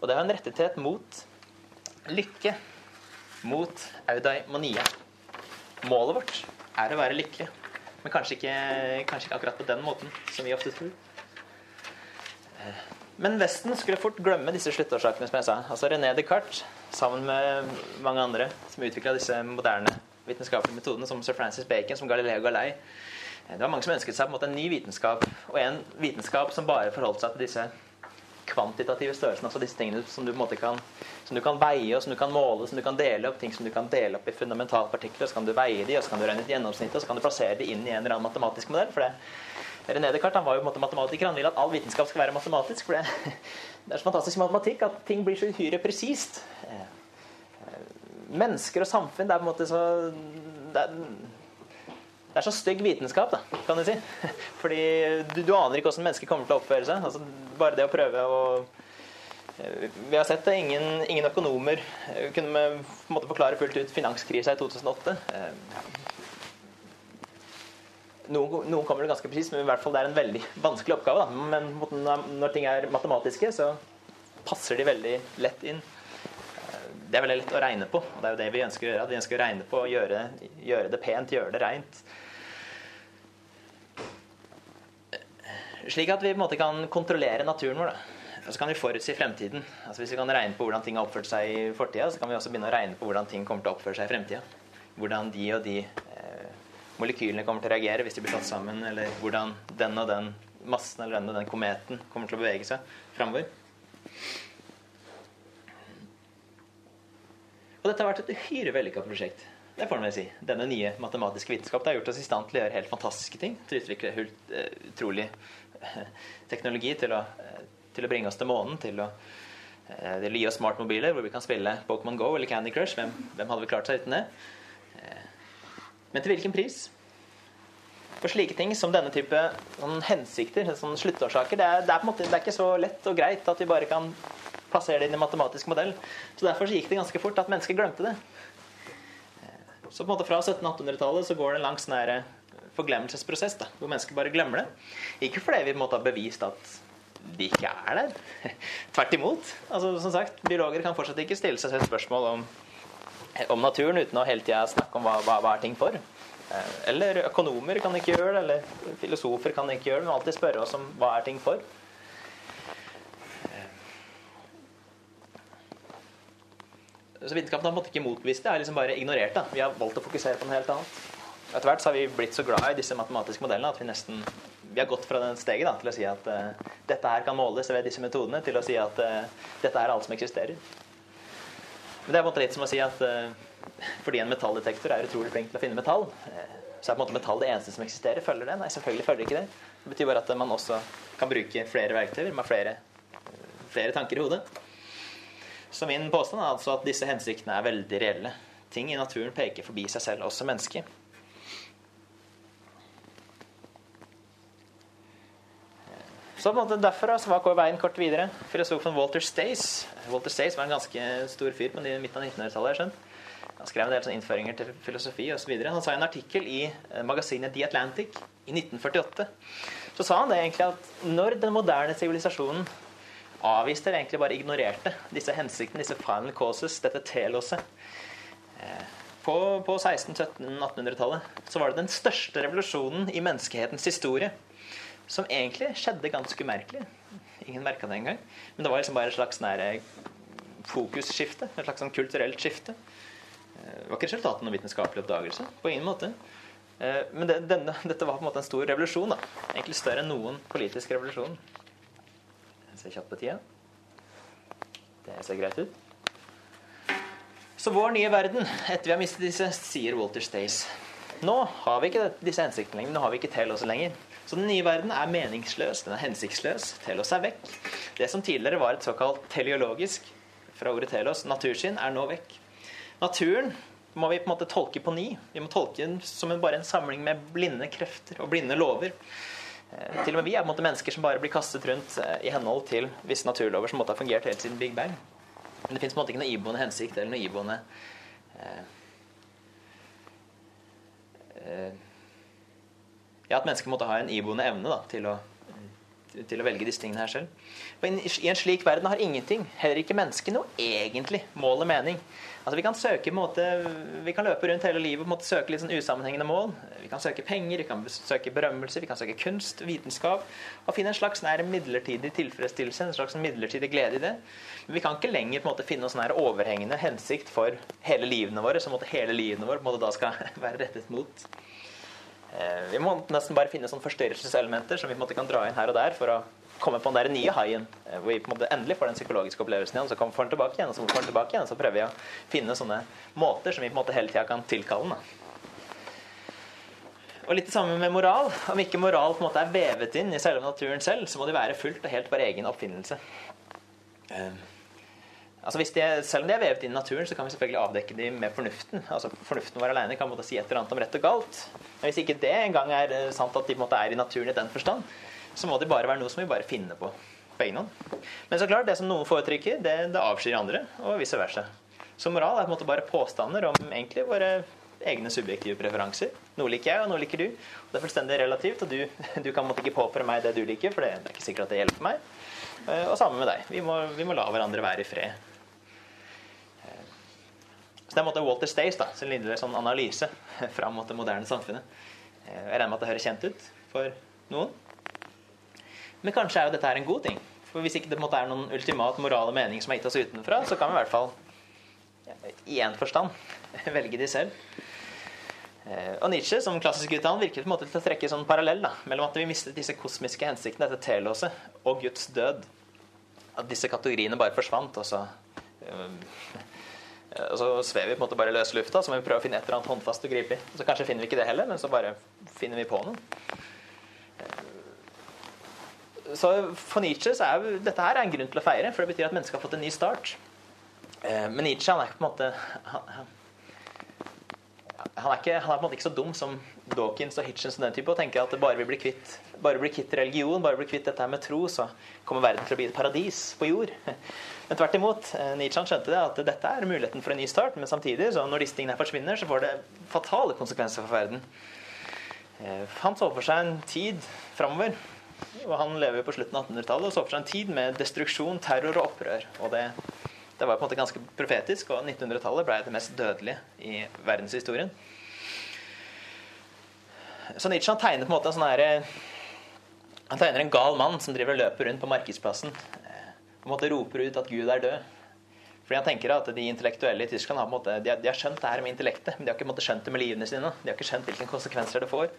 Speaker 1: Og det er en rettighet mot lykke. Mot eudaimonia. Målet vårt er å være lykkelig. Men kanskje ikke, kanskje ikke, akkurat på den måten, som vi ofte tror. Eh, men Vesten skulle fort glemme disse sluttårsakene, som jeg sa. Altså René Descartes, sammen med mange andre som utvikla disse moderne vitenskapelige metodene, som sir Francis Bacon, som Galileo Galei. Eh, det var mange som ønsket seg på en måte en ny vitenskap, og en vitenskap som bare forholdt seg til disse kvantitative størrelsene, altså disse tingene som du, kan, som du, kan, veie, og som du kan måle, som du kan dele opp, ting som du kan dele opp i fundamentalpartikler. Så kan du veie de, og så kan du regne ut gjennomsnittet, og så kan du plassere de inn i en eller annen matematisk modell. for det René Descartes han var jo matematiker. Han vil at all vitenskap skal være matematisk. for det, det er så fantastisk matematikk at ting blir så uhyre presist. Eh, eh, mennesker og samfunn det er på en måte så det er, det er så stygg vitenskap, da, kan du si. Fordi du, du aner ikke hvordan mennesker kommer til å oppføre seg. Altså, bare det å prøve å eh, Vi har sett det. Ingen, ingen økonomer eh, kunne måte forklare fullt ut finanskrisa i 2008. Eh, noen, noen kommer det ganske presis, men i hvert fall det er en veldig vanskelig oppgave. Da. Men når ting er matematiske, så passer de veldig lett inn. Det er veldig lett å regne på. og Det er jo det vi ønsker å gjøre. Vi ønsker å regne på, gjøre, gjøre det pent, gjøre det reint. Slik at vi på en måte kan kontrollere naturen vår. Da. Og så kan vi forutsi fremtiden. Altså Hvis vi kan regne på hvordan ting har oppført seg i fortida, så kan vi også begynne å regne på hvordan ting kommer til å oppføre seg i fremtida. Hvordan de og de eh, molekylene kommer til å reagere hvis de blir satt sammen, eller hvordan den og den massen eller den og den kometen kommer til å bevege seg framover. Dette har vært et uhyre vellykka prosjekt. Det får man si. Denne nye matematiske vitenskap har gjort oss i stand til å gjøre helt fantastiske ting. Til å utvikle eh, utrolig eh, teknologi til å, eh, til å, bringe oss til månen. Til å, til å gi oss smartmobiler hvor vi kan spille Pokémon Go eller Candy Crush. Hvem, hvem hadde vi klart seg uten det? Men til hvilken pris? For slike ting som denne type sånn hensikter, sånn sluttårsaker, det er, det, er måte, det er ikke så lett og greit at vi bare kan plassere det inn i matematisk modell. Så Derfor så gikk det ganske fort at mennesker glemte det. Så på en måte fra 1700-1800-tallet så går det en lang sånn eh, forglemmelsesprosess da, hvor mennesker bare glemmer det. Ikke fordi vi på en måte har bevist at de ikke er der. Tvert imot. Altså, som sagt, Biologer kan fortsatt ikke stille seg selv spørsmål om om naturen uten å hele tida snakke om hva, hva, hva er ting for. Eh, eller økonomer kan ikke gjøre det, eller filosofer kan ikke gjøre det, men alltid spørre oss om hva er ting for. Så vitenskapen har på en måte ikke motbevist det, har liksom bare ignorert det. Vi har valgt å fokusere på noe helt annet. Etter hvert så har vi blitt så glad i disse matematiske modellene at vi nesten vi har gått fra den steget da, til å si at uh, dette her kan måles ved disse metodene, til å si at uh, dette er alt som eksisterer. Men det er på en måte litt som å si at uh, fordi en metalldetektor er utrolig flink til å finne metall, så er på en måte metall det eneste som eksisterer. Følger det? Nei, selvfølgelig følger det ikke det. Det betyr bare at man også kan bruke flere verktøyer med flere, flere tanker i hodet. Så min påstand er altså at disse hensiktene er veldig reelle. Ting i naturen peker forbi seg selv, også mennesker. Så på en måte Derfor så var veien kort videre. Filosofen Walter Stace Walter Stace var en ganske stor fyr på midten av 1900-tallet. skjønt. Han skrev en del sånne innføringer til filosofi osv. Han sa i en artikkel i eh, magasinet The Atlantic i 1948 så sa han det egentlig at når den moderne sivilisasjonen avviste eller egentlig bare ignorerte disse hensiktene, disse final causes, dette telåset eh, på, på 1600-1700-1800-tallet, så var det den største revolusjonen i menneskehetens historie som egentlig skjedde ganske umerkelig. Ingen merka det engang. Men det var liksom bare et slags nære fokusskifte. Et slags sånn kulturelt skifte. Eh, det var ikke resultatet av noen vitenskapelig oppdagelse. På ingen måte. Eh, men det, denne, dette var på en måte en stor revolusjon. da. Egentlig større enn noen politisk revolusjon. Ser kjapt på tida. Det ser greit ut. Så vår nye verden, etter vi har mistet disse, sier Walter Stays. Nå har vi ikke disse hensiktene lenger. Nå har vi ikke Telos lenger. Så den nye verden er meningsløs, den er hensiktsløs. Telos er vekk. Det som tidligere var et såkalt teleologisk, fra ordet telos, natursyn, er nå vekk. Naturen må vi på en måte tolke på ny. Vi må tolke den som en, bare en samling med blinde krefter og blinde lover. Eh, til og med vi er måte mennesker som bare blir kastet rundt eh, i henhold til visse naturlover som måtte ha fungert helt siden Big Bang. Men det fins ikke noe iboende hensikt eller noe iboende eh, eh, ja, at mennesker måtte ha en iboende evne da, til, å, til, å, velge disse tingene her selv. Og I en slik verden har ingenting, heller ikke mennesket, noe egentlig mål og mening. Altså Vi kan søke måte, vi kan løpe rundt hele livet og måte, søke litt sånn usammenhengende mål. Vi kan søke penger, vi kan søke berømmelse, vi kan søke kunst, vitenskap. Og finne en slags nær midlertidig tilfredsstillelse, en slags midlertidig glede i det. Men vi kan ikke lenger måte, finne noen sånn overhengende hensikt for hele livene våre, som hele livene våre da skal være rettet mot. Eh, vi må nesten bare finne sånne forstyrrelseselementer som vi på en måte kan dra inn her og der for å komme på den der nye haien, eh, hvor vi på en måte endelig får den psykologiske opplevelsen igjen. Så kommer vi tilbake igjen, og så får den tilbake igjen, så prøver vi å finne sånne måter som vi på en måte hele tida kan tilkalle den. Og litt det samme med moral. Om ikke moral på en måte er vevet inn i selve naturen selv, så må det være fullt og helt vår egen oppfinnelse. Uh. Altså hvis de, selv om de er vevet inn i naturen, så kan vi selvfølgelig avdekke de med fornuften. Altså Fornuften vår alene kan måtte si et eller annet om rett og galt. Men hvis ikke det engang er eh, sant at de på en måte er i naturen i den forstand, så må det bare være noe som vi bare finner på på egen hånd. Men så klart, det som noen foretrykker, det, det avskyr andre, og vice versa. Så moral er på en måte bare påstander om egentlig våre egne subjektive preferanser. Noe liker jeg, og noe liker du. Og det er fullstendig relativt, og du, du kan måtte ikke påføre meg det du liker, for det, det er ikke sikkert at det hjelper meg. Eh, og sammen med deg. Vi må, vi må la hverandre være i fred. Så det er måte Walter Stace da, sin lille sånn analyse fram mot det moderne samfunnet. Eh, jeg regner med at det høres kjent ut for noen. Men kanskje er jo dette her en god ting. For hvis ikke det måtte er noen ultimat moral og mening som er gitt oss utenfra, så kan vi i hvert fall i én forstand velge de selv. Eh, og Nietzsche som klassisk utdannet virker på en måte til å trekke sånn parallell da, mellom at vi mistet disse kosmiske hensiktene, dette telåset, og Guds død. At disse kategoriene bare forsvant. og så Eh, og så svever vi på en måte bare i løse lufta, så må vi prøve å finne et eller annet håndfast å gripe i. Så kanskje finner vi ikke det heller, men så bare finner vi på noe. Så for Nietzsche så er dette her er en grunn til å feire, for det betyr at mennesket har fått en ny start. Eh, men Nietzsche han er på en måte han, han, er ikke, han er på en måte ikke så dum som Dawkins og Hitchens og den type og tenker at bare vi blir kvitt, bare blir kvitt religion, bare blir kvitt dette her med tro, så kommer verden til å bli et paradis på jord. Men tvert imot. Eh, Nietzsche skjønte det at dette er muligheten for en ny start, men samtidig, så når disse tingene forsvinner, så får det fatale konsekvenser for verden. Eh, han så for seg en tid framover, og han lever jo på slutten av 1800-tallet, og så for seg en tid med destruksjon, terror og opprør. Og det Det var på en måte ganske profetisk, og 1900-tallet ble det mest dødelige i verdenshistorien. Så Nietzsche han tegner på en måte en sånn her, Han tegner en gal mann som driver og løper rundt på markedsplassen på en måte roper ut at Gud er død. Fordi han tenker at De intellektuelle i Tyskland har, måte, de har, de har skjønt det her med intellektet, men de har ikke skjønt det med livene sine. De har ikke skjønt hvilke konsekvenser det får.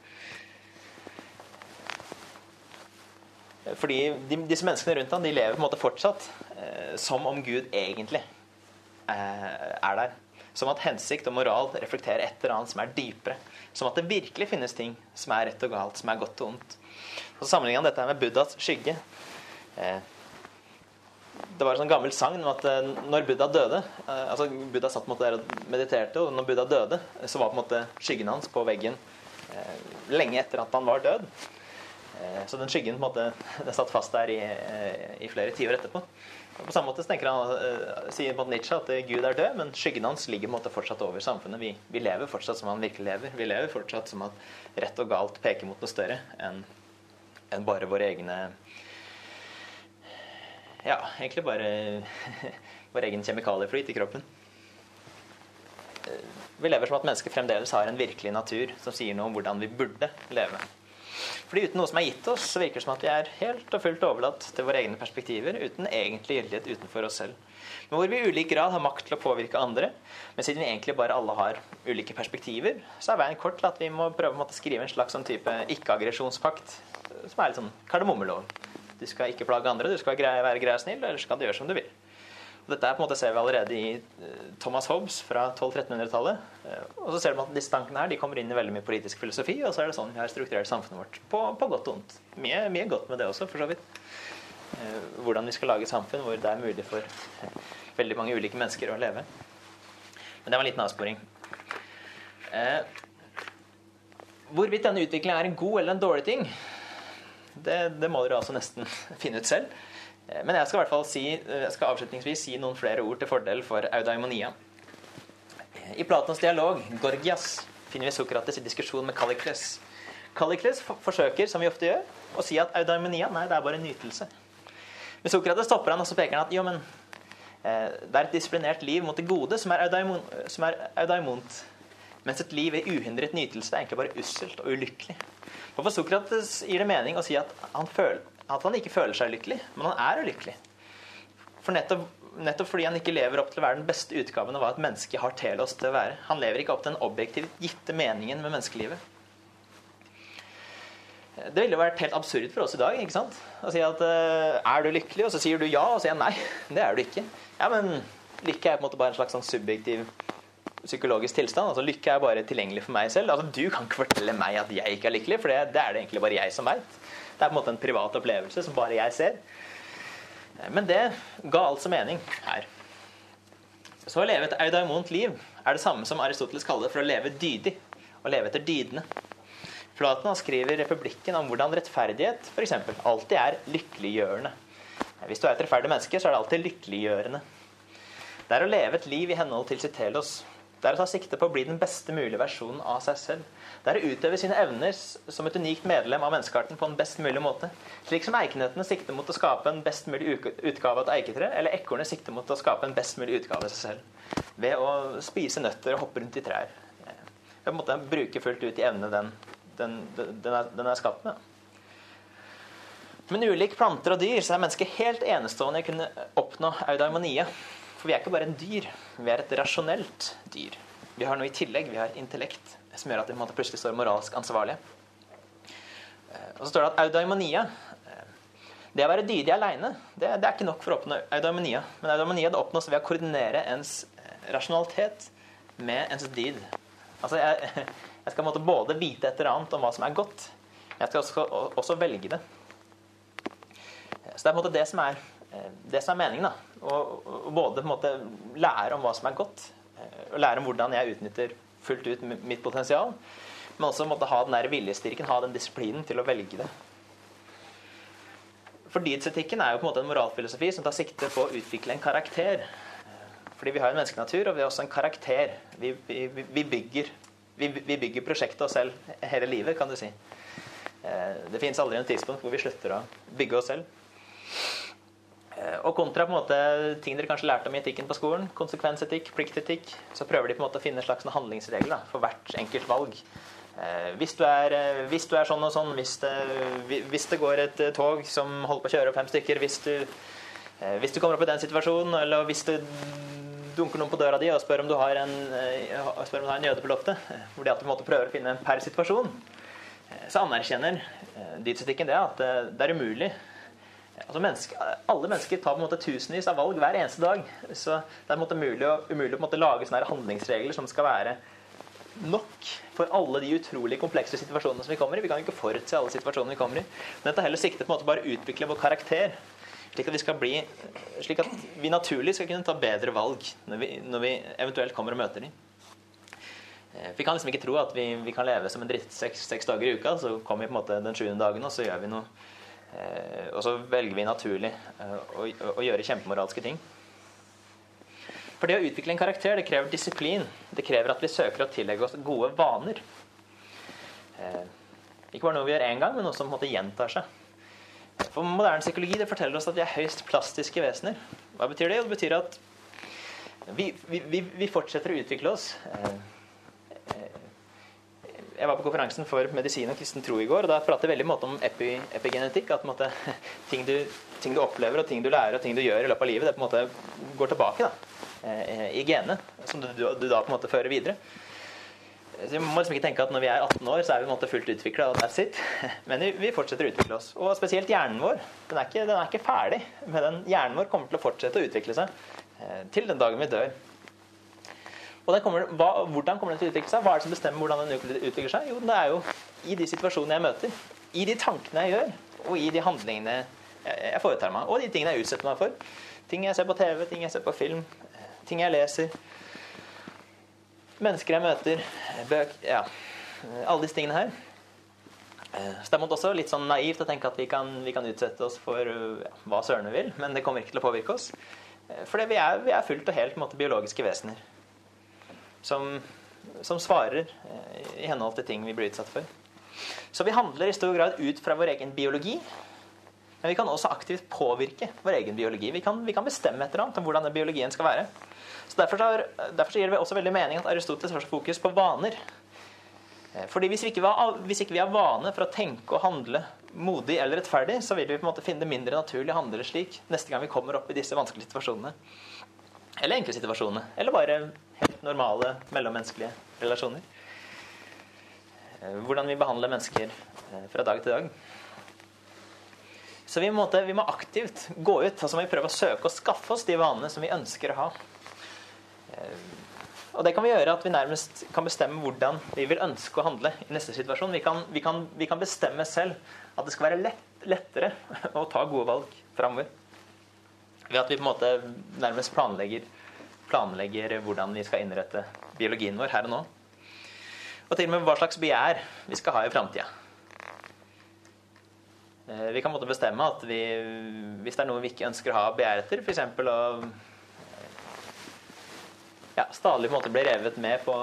Speaker 1: Fordi de, disse menneskene rundt ham de lever på en måte fortsatt eh, som om Gud egentlig eh, er der. Som at hensikt og moral reflekterer et eller annet som er dypere. Som at det virkelig finnes ting som er rett og galt, som er godt og ondt. Og så sammenligner han dette med Buddhas skygge. Eh, det var en sånn gammel sang om at eh, når Buddha døde eh, altså Buddha satt på en måte der og mediterte, og når Buddha døde, så var på en måte skyggen hans på veggen eh, lenge etter at han var død. Så den skyggen måte, den satt fast der i, i flere tiår etterpå. Og på samme måte tenker han, sier på Nietzsche at Gud er død, men skyggen hans ligger måte fortsatt over samfunnet. Vi, vi, lever fortsatt som han virkelig lever. Vi lever fortsatt som at rett og galt peker mot noe større enn en bare våre egne ja, egentlig bare vår egen kjemikalieflyt i kroppen. Vi lever som at mennesker fremdeles har en virkelig natur som sier noe om hvordan vi burde leve. Fordi uten noe som er gitt oss, så virker det som at vi er helt og fullt overlatt til våre egne perspektiver, uten egentlig gyldighet utenfor oss selv. Men hvor vi i ulik grad har makt til å påvirke andre, men siden vi egentlig bare alle har ulike perspektiver, så er veien kort til at vi må prøve å skrive en slags sånn type ikke-aggresjonspakt, som er litt sånn kardemommeloven. Du skal ikke plage andre, du skal være grei og snill, så kan du gjøre som du vil. Og dette er på en måte ser vi allerede i eh, Thomas Hobbes fra 1200-1300-tallet. Eh, og så ser vi at disse tankene her de kommer inn i veldig mye politisk filosofi, og så er det sånn vi har strukturert samfunnet vårt. På, på godt og vondt. Mye, mye, godt med det også, for så vidt. Eh, hvordan vi skal lage samfunn hvor det er mulig for veldig mange ulike mennesker å leve. Men det var en liten avsporing. Hvorvidt denne utviklingen er en god eller en dårlig ting, det, det, må dere altså nesten finne ut selv. Eh, men jeg skal hvert fall si, eh, jeg skal avslutningsvis si noen flere ord til fordel for eudaimonia. I Platons dialog, Gorgias, finner vi Sokrates i diskusjon med Kallikles. Kallikles forsøker, som vi ofte gjør, å si at eudaimonia nei, det er bare nytelse. Men Sokrates stopper han og så peker han at jo, men eh, det er et disiplinert liv mot det gode som er, eudaimon, som er eudaimont. Mens et liv i uhindret nytelse er egentlig bare usselt og ulykkelig. Og For Sokrates gir det mening å si at han, føler, at han ikke føler seg lykkelig, men han er ulykkelig. For nettopp, nettopp, fordi han ikke lever opp til å være den beste utgaven av hva et menneske har til oss til å være. Han lever ikke opp til den objektivt gitte meningen med menneskelivet. Det ville vært helt absurd for oss i dag ikke sant? å si at uh, er du lykkelig, og så sier du ja, og så sier jeg nei. Det er du ikke. Ja, men lykke er på en måte bare en slags sånn subjektiv psykologisk tilstand. altså Lykke er bare tilgjengelig for meg selv. altså Du kan ikke fortelle meg at jeg ikke er lykkelig, for det, det er det egentlig bare jeg som veit. Det er på en måte en privat opplevelse som bare jeg ser. Men det ga altså mening her. Så å leve et eudaimont liv er det samme som Aristoteles kaller det for å leve dydig. Å leve etter dydene. Platon skriver i Republikken om hvordan rettferdighet for eksempel, alltid er lykkeliggjørende. Hvis du er et rettferdig menneske, så er det alltid lykkeliggjørende. Det er å leve et liv i henhold til sitt telos, det er å ta sikte på å bli den beste mulige versjonen av seg selv. Det er å utøve sine evner som et unikt medlem av menneskearten på en best mulig måte. Slik som eikenøttene sikter mot å skape en best mulig utgave av et eiketre, eller ekornet sikter mot å skape en best mulig utgave av seg selv. Ved å spise nøtter og hoppe rundt i trær. Ved å bruke fullt ut de evnene den, den, den, er, den er skapt med. Men ulik planter og dyr så er mennesket helt enestående i å kunne oppnå eudaimonie. For vi er ikke bare en dyr, vi er et rasjonelt dyr. Vi har noe i tillegg. Vi har intellekt som gjør at vi plutselig står moralsk ansvarlige. Eh, og så står det at eudaimonia eh, Det å være dydig aleine, det, det, er ikke nok for å oppnå eudaimonia. Men eudaimonia det oppnås ved å koordinere ens eh, rasjonalitet med ens dyd. Altså, jeg, jeg skal både vite et eller annet om hva som er godt, jeg skal også, også velge det. Så det er på en måte det som er det som er meningen. da, å både på en måte lære om hva som er godt, eh, og lære om hvordan jeg utnytter fullt ut mitt potensial, men også måtte ha den der viljestyrken, ha den disiplinen til å velge det. For Fordydsetikken er jo på en måte en moralfilosofi som tar sikte på å utvikle en karakter. Fordi vi har en menneskenatur, og vi har også en karakter. Vi, vi, vi, bygger, vi, bygger prosjektet oss selv hele livet, kan du si. Eh, det fins aldri en tidspunkt hvor vi slutter å bygge oss selv. Eh, og kontra på en måte ting dere kanskje lærte om i etikken på skolen, konsekvensetikk, pliktetikk, så prøver de på en måte å finne en slags handlingsregel for hvert enkelt valg. Eh, hvis, du er, eh, hvis, du er, sånn og sånn, hvis det, hvis det, går et tog som holder på å kjøre opp fem stykker, hvis du, hvis du kommer opp i den situasjonen, eller hvis det dunker noen på døra di og spør om du har en, spør om du har en jøde på loftet, hvor de at du måtte prøve å finne en per situasjon, så anerkjenner dietetetikken det at det er umulig altså menneske, Alle mennesker tar på en måte tusenvis av valg hver eneste dag. Så det er på en måte umulig, å, umulig å lage sånne handlingsregler som skal være nok for alle de utrolig komplekse situasjonene som vi kommer i. Vi kan ikke forutse alle situasjonene vi kommer i. Men dette heller sikter på en måte bare å utvikle vår karakter. Slik at, vi skal bli, slik at vi naturlig skal kunne ta bedre valg når vi, når vi eventuelt kommer og møter dem. Eh, vi kan liksom ikke tro at vi, vi kan leve som en drittsekk seks dager i uka. Så kommer vi på en måte den sjuende dagen, og så gjør vi noe og så velger vi naturlig eh, å, å gjøre kjempemoralske ting. For det å utvikle en karakter det krever disiplin. Det krever at vi søker å tillegge oss gode vaner. Eh, ikke bare noe vi gjør én gang, men noe som på en måte gjentar seg. For moderne psykologi det forteller oss at vi er høyst plastiske vesener. Hva betyr det? Jo, det betyr at vi, vi, vi fortsetter å utvikle oss. Jeg var på konferansen for medisin og kristen tro i går, og da prater jeg veldig måte om epi, epigenetikk. At måte, ting, du, ting, du, opplever, og ting du lærer og ting du gjør i løpet av livet, det på en måte går tilbake da, eh, i genene. som du, du, da på en måte fører videre. Så Vi må liksom ikke tenke at når vi er 18 år, så er vi på en måte fullt utvikla. Men vi fortsetter å utvikle oss. Og spesielt hjernen vår. Den er ikke, den er ikke ferdig. Men den, hjernen vår kommer til å fortsette å utvikle seg eh, til den dagen vi dør. Og kommer, hva, Hvordan kommer den til å utvikle seg? Hva er det som bestemmer hvordan den utvikler seg? Jo, det er jo i de situasjonene jeg møter, i de tankene jeg gjør, og i de handlingene jeg foretar meg, og de tingene jeg utsetter meg for. Ting jeg ser på TV, ting jeg ser på film, ting jeg leser. Mennesker jeg møter, bøk Ja, alle disse tingene her. Så det er også litt sånn naivt å tenke at vi kan, vi kan utsette oss for ja, hva søren vi vil, men det kommer ikke til å påvirke oss. For vi vi er fullt og helt måte, biologiske vesener som, som svarer eh, i henhold til ting vi blir utsatt for. Så vi handler i stor grad ut fra vår egen biologi. Men vi kan også aktivt påvirke vår egen biologi. Vi kan, vi kan bestemme et eller annet om hvordan den biologien skal være. Så Derfor, har, derfor gir det også veldig mening at Aristoteles har så fokus på vaner. Eh, fordi hvis, ikke har, hvis ikke vi har vane for å tenke og handle modig eller rettferdig, så vil vi på en måte finne det mindre naturlig å handle slik neste gang vi kommer opp i disse vanskelige situasjonene. Eller enkle situasjonene. Eller bare helt normale mellommenneskelige relasjoner. Eh, hvordan vi behandler mennesker eh, fra dag til dag. Så vi må, vi må aktivt gå ut og så må vi prøve å søke og skaffe oss de vanene som vi ønsker å ha. Eh, og det kan vi gjøre at vi nærmest kan bestemme hvordan vi vil ønske å handle i neste situasjon. Vi kan, vi kan, vi kan bestemme selv at det skal være lett, lettere å ta gode valg framover. Ved at vi på en måte nærmest planlegger planlegger hvordan vi skal innrette biologien vår her og nå. Og til og med hva slags begjær vi skal ha i framtida. Eh, vi kan måtte bestemme at vi, hvis det er noe vi ikke ønsker å ha begjær etter, f.eks. å ja, stadig måte bli revet med på,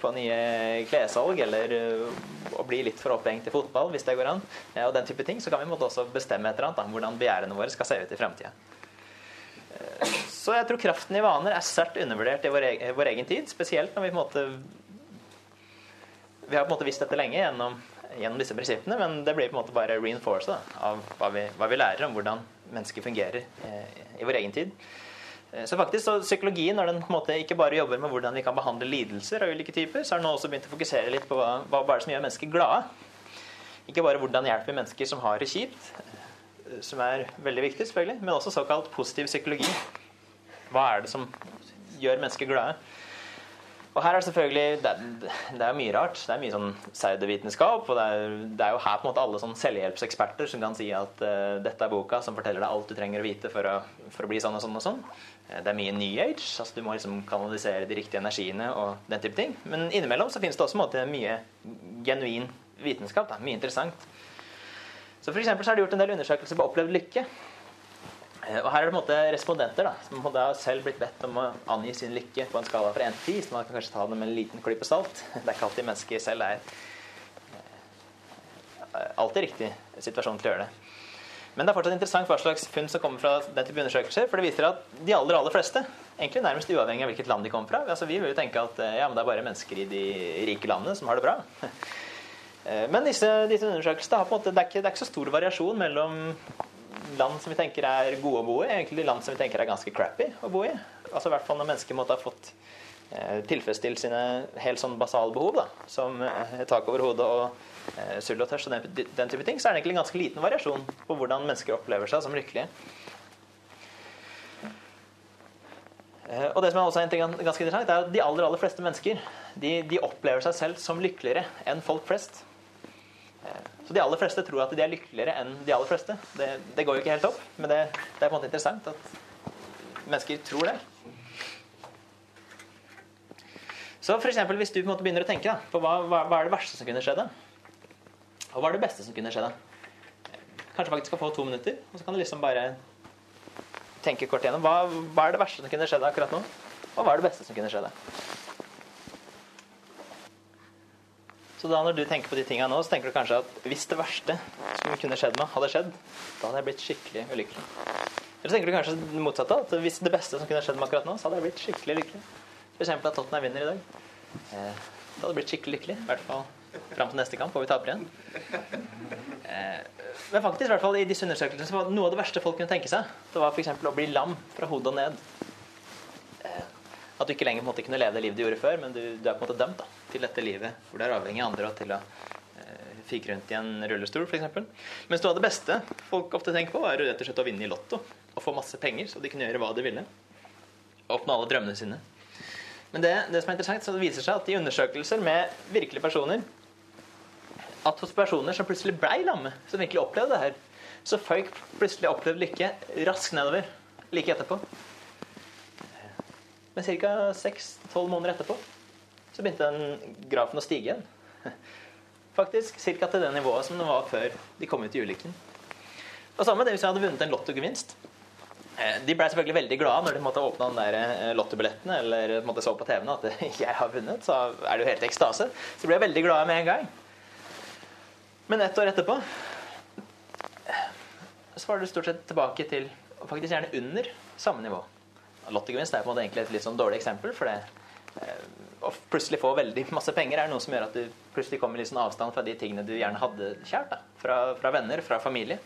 Speaker 1: på nye klessalg, eller å bli litt for opphengt i fotball, hvis det går an, og den type ting, så kan vi måtte også bestemme et eller annet om hvordan begjærene våre skal se ut i framtida. Så jeg tror kraften i vaner er sterkt undervurdert i vår egen, vår egen, tid. Spesielt når vi på en måte Vi har på en måte visst dette lenge gjennom, gjennom disse prinsippene, men det blir på en måte bare reinforced av hva vi, hva vi, lærer om hvordan mennesker fungerer eh, i vår egen tid. Eh, så faktisk så Psykologien når den på en måte ikke bare jobber med hvordan vi kan behandle lidelser av ulike typer, så har den også begynt å fokusere litt på hva, hva er det som gjør mennesker glade. Ikke bare hvordan hjelper mennesker som har det kjipt, eh, som er veldig viktig, selvfølgelig, men også såkalt positiv psykologi. Hva er det som gjør mennesker glade? Og her er det selvfølgelig Det det er mye rart. Det er mye sånn pseudovitenskap. Og det er, det er, jo her på en måte alle sånn selvhjelpseksperter som kan si at uh, dette er boka som forteller deg alt du trenger å vite for å, for å bli sånn og sånn og sånn. Eh, det er mye New Age. altså Du må liksom kanalisere de riktige energiene og den type ting. Men innimellom så finnes det også måte, mye genuin vitenskap. Da. Mye interessant. Så for så er det gjort en del undersøkelser på opplevd lykke. Eh, og her er det på en måte respondenter da, som har selv blitt bedt om å angi sin lykke på en skala fra 1 til 10. Så man kan kanskje ta det med en liten klype salt. Det er ikke alltid mennesker selv er eh, alltid riktig situasjon til å gjøre det. Men det er fortsatt interessant hva slags funn som kommer fra den type undersøkelser. For det viser at de aller aller fleste, egentlig nærmest uavhengig av hvilket land de kommer fra altså Vi vil jo tenke at ja, men det er bare mennesker i de rike landene som har det bra. Eh, men disse, disse undersøkelsene har på en måte, det er, ikke, det er ikke så stor variasjon mellom land som vi tenker er gode å bo i, egentlig land som vi tenker er ganske crappy å bo i. Altså i hvert fall når mennesker måtte ha fått eh, tilfredsstilt sine helt sånn basale behov, da, som eh, tak over hodet og eh, sult og tørst og den, den, type ting, så er det egentlig en ganske liten variasjon på hvordan mennesker opplever seg som lykkelige. Eh, og det som er også en ting ganske interessant, er at de aller, aller fleste mennesker de, de opplever seg selv som lykkeligere enn folk flest. Eh, så de aller fleste tror at de er lykkeligere enn de aller fleste. Det, det går jo ikke helt opp, men det, det, er på en måte interessant at mennesker tror det. Så for eksempel, Hvis du på en måte begynner å tenke da, på hva, hva, hva, er det verste som kunne skjedd, og hva er det beste som kunne skjedd, kanskje faktisk skal få to minutter, og så kan du liksom bare tenke kort igjennom hva, hva er det verste som kunne skjedd akkurat nå, og hva er det beste som kunne skjedd. Så da når du tenker på de tingene nå, så tenker du kanskje at hvis det verste som kunne skjedd meg, hadde skjedd, da hadde jeg blitt skikkelig ulykkelig. Eller så tenker du kanskje det motsatte. At hvis det beste som kunne skjedd meg akkurat nå, så hadde jeg blitt skikkelig lykkelig. F.eks. at Tottenham vinner i dag. Eh, da hadde jeg blitt skikkelig lykkelig. I hvert fall fram til neste kamp, og vi taper igjen. Eh, men faktisk, i hvert fall i disse undersøkelsene, så var noe av det verste folk kunne tenke seg, det var f.eks. å bli lam fra hodet og ned. At du ikke lenger måte, kunne leve det livet du gjorde før, men du, du er på en måte dømt da, til dette livet hvor du er avhengig av andre og til å eh, fike rundt i en rullestol f.eks. Mens noe av det beste folk ofte tenker på, er rett og slett å vinne i Lotto og få masse penger, så de kunne gjøre hva de ville. Og Oppnå alle drømmene sine. Men det, det som er interessant, så det viser seg at i undersøkelser med virkelige personer at hos personer som plutselig blei lamme, som virkelig opplevde det her, så føyk plutselig opplevd lykke raskt nedover like etterpå. Men ca. 6-12 måneder etterpå så begynte den grafen å stige igjen. Faktisk ca. til det nivået som den var før de kom ut i ulykken. Og samme det hvis jeg hadde vunnet en lottogevinst. Eh, de ble selvfølgelig veldig glade når de måtte åpne den der eh, lottobilletten eller måtte så på TV-en at jeg har vunnet. Så er det jo helt ekstase. Så ble jeg veldig glade med en gang. Men ett år etterpå så var det stort sett tilbake til faktisk gjerne under samme nivå. Lottogevinst er på en måte egentlig et litt sånn dårlig eksempel. for det eh, å plutselig få veldig masse penger er noe som gjør at du plutselig kommer i sånn avstand fra de tingene du gjerne hadde kjært. Da. Fra, fra, venner, fra familie.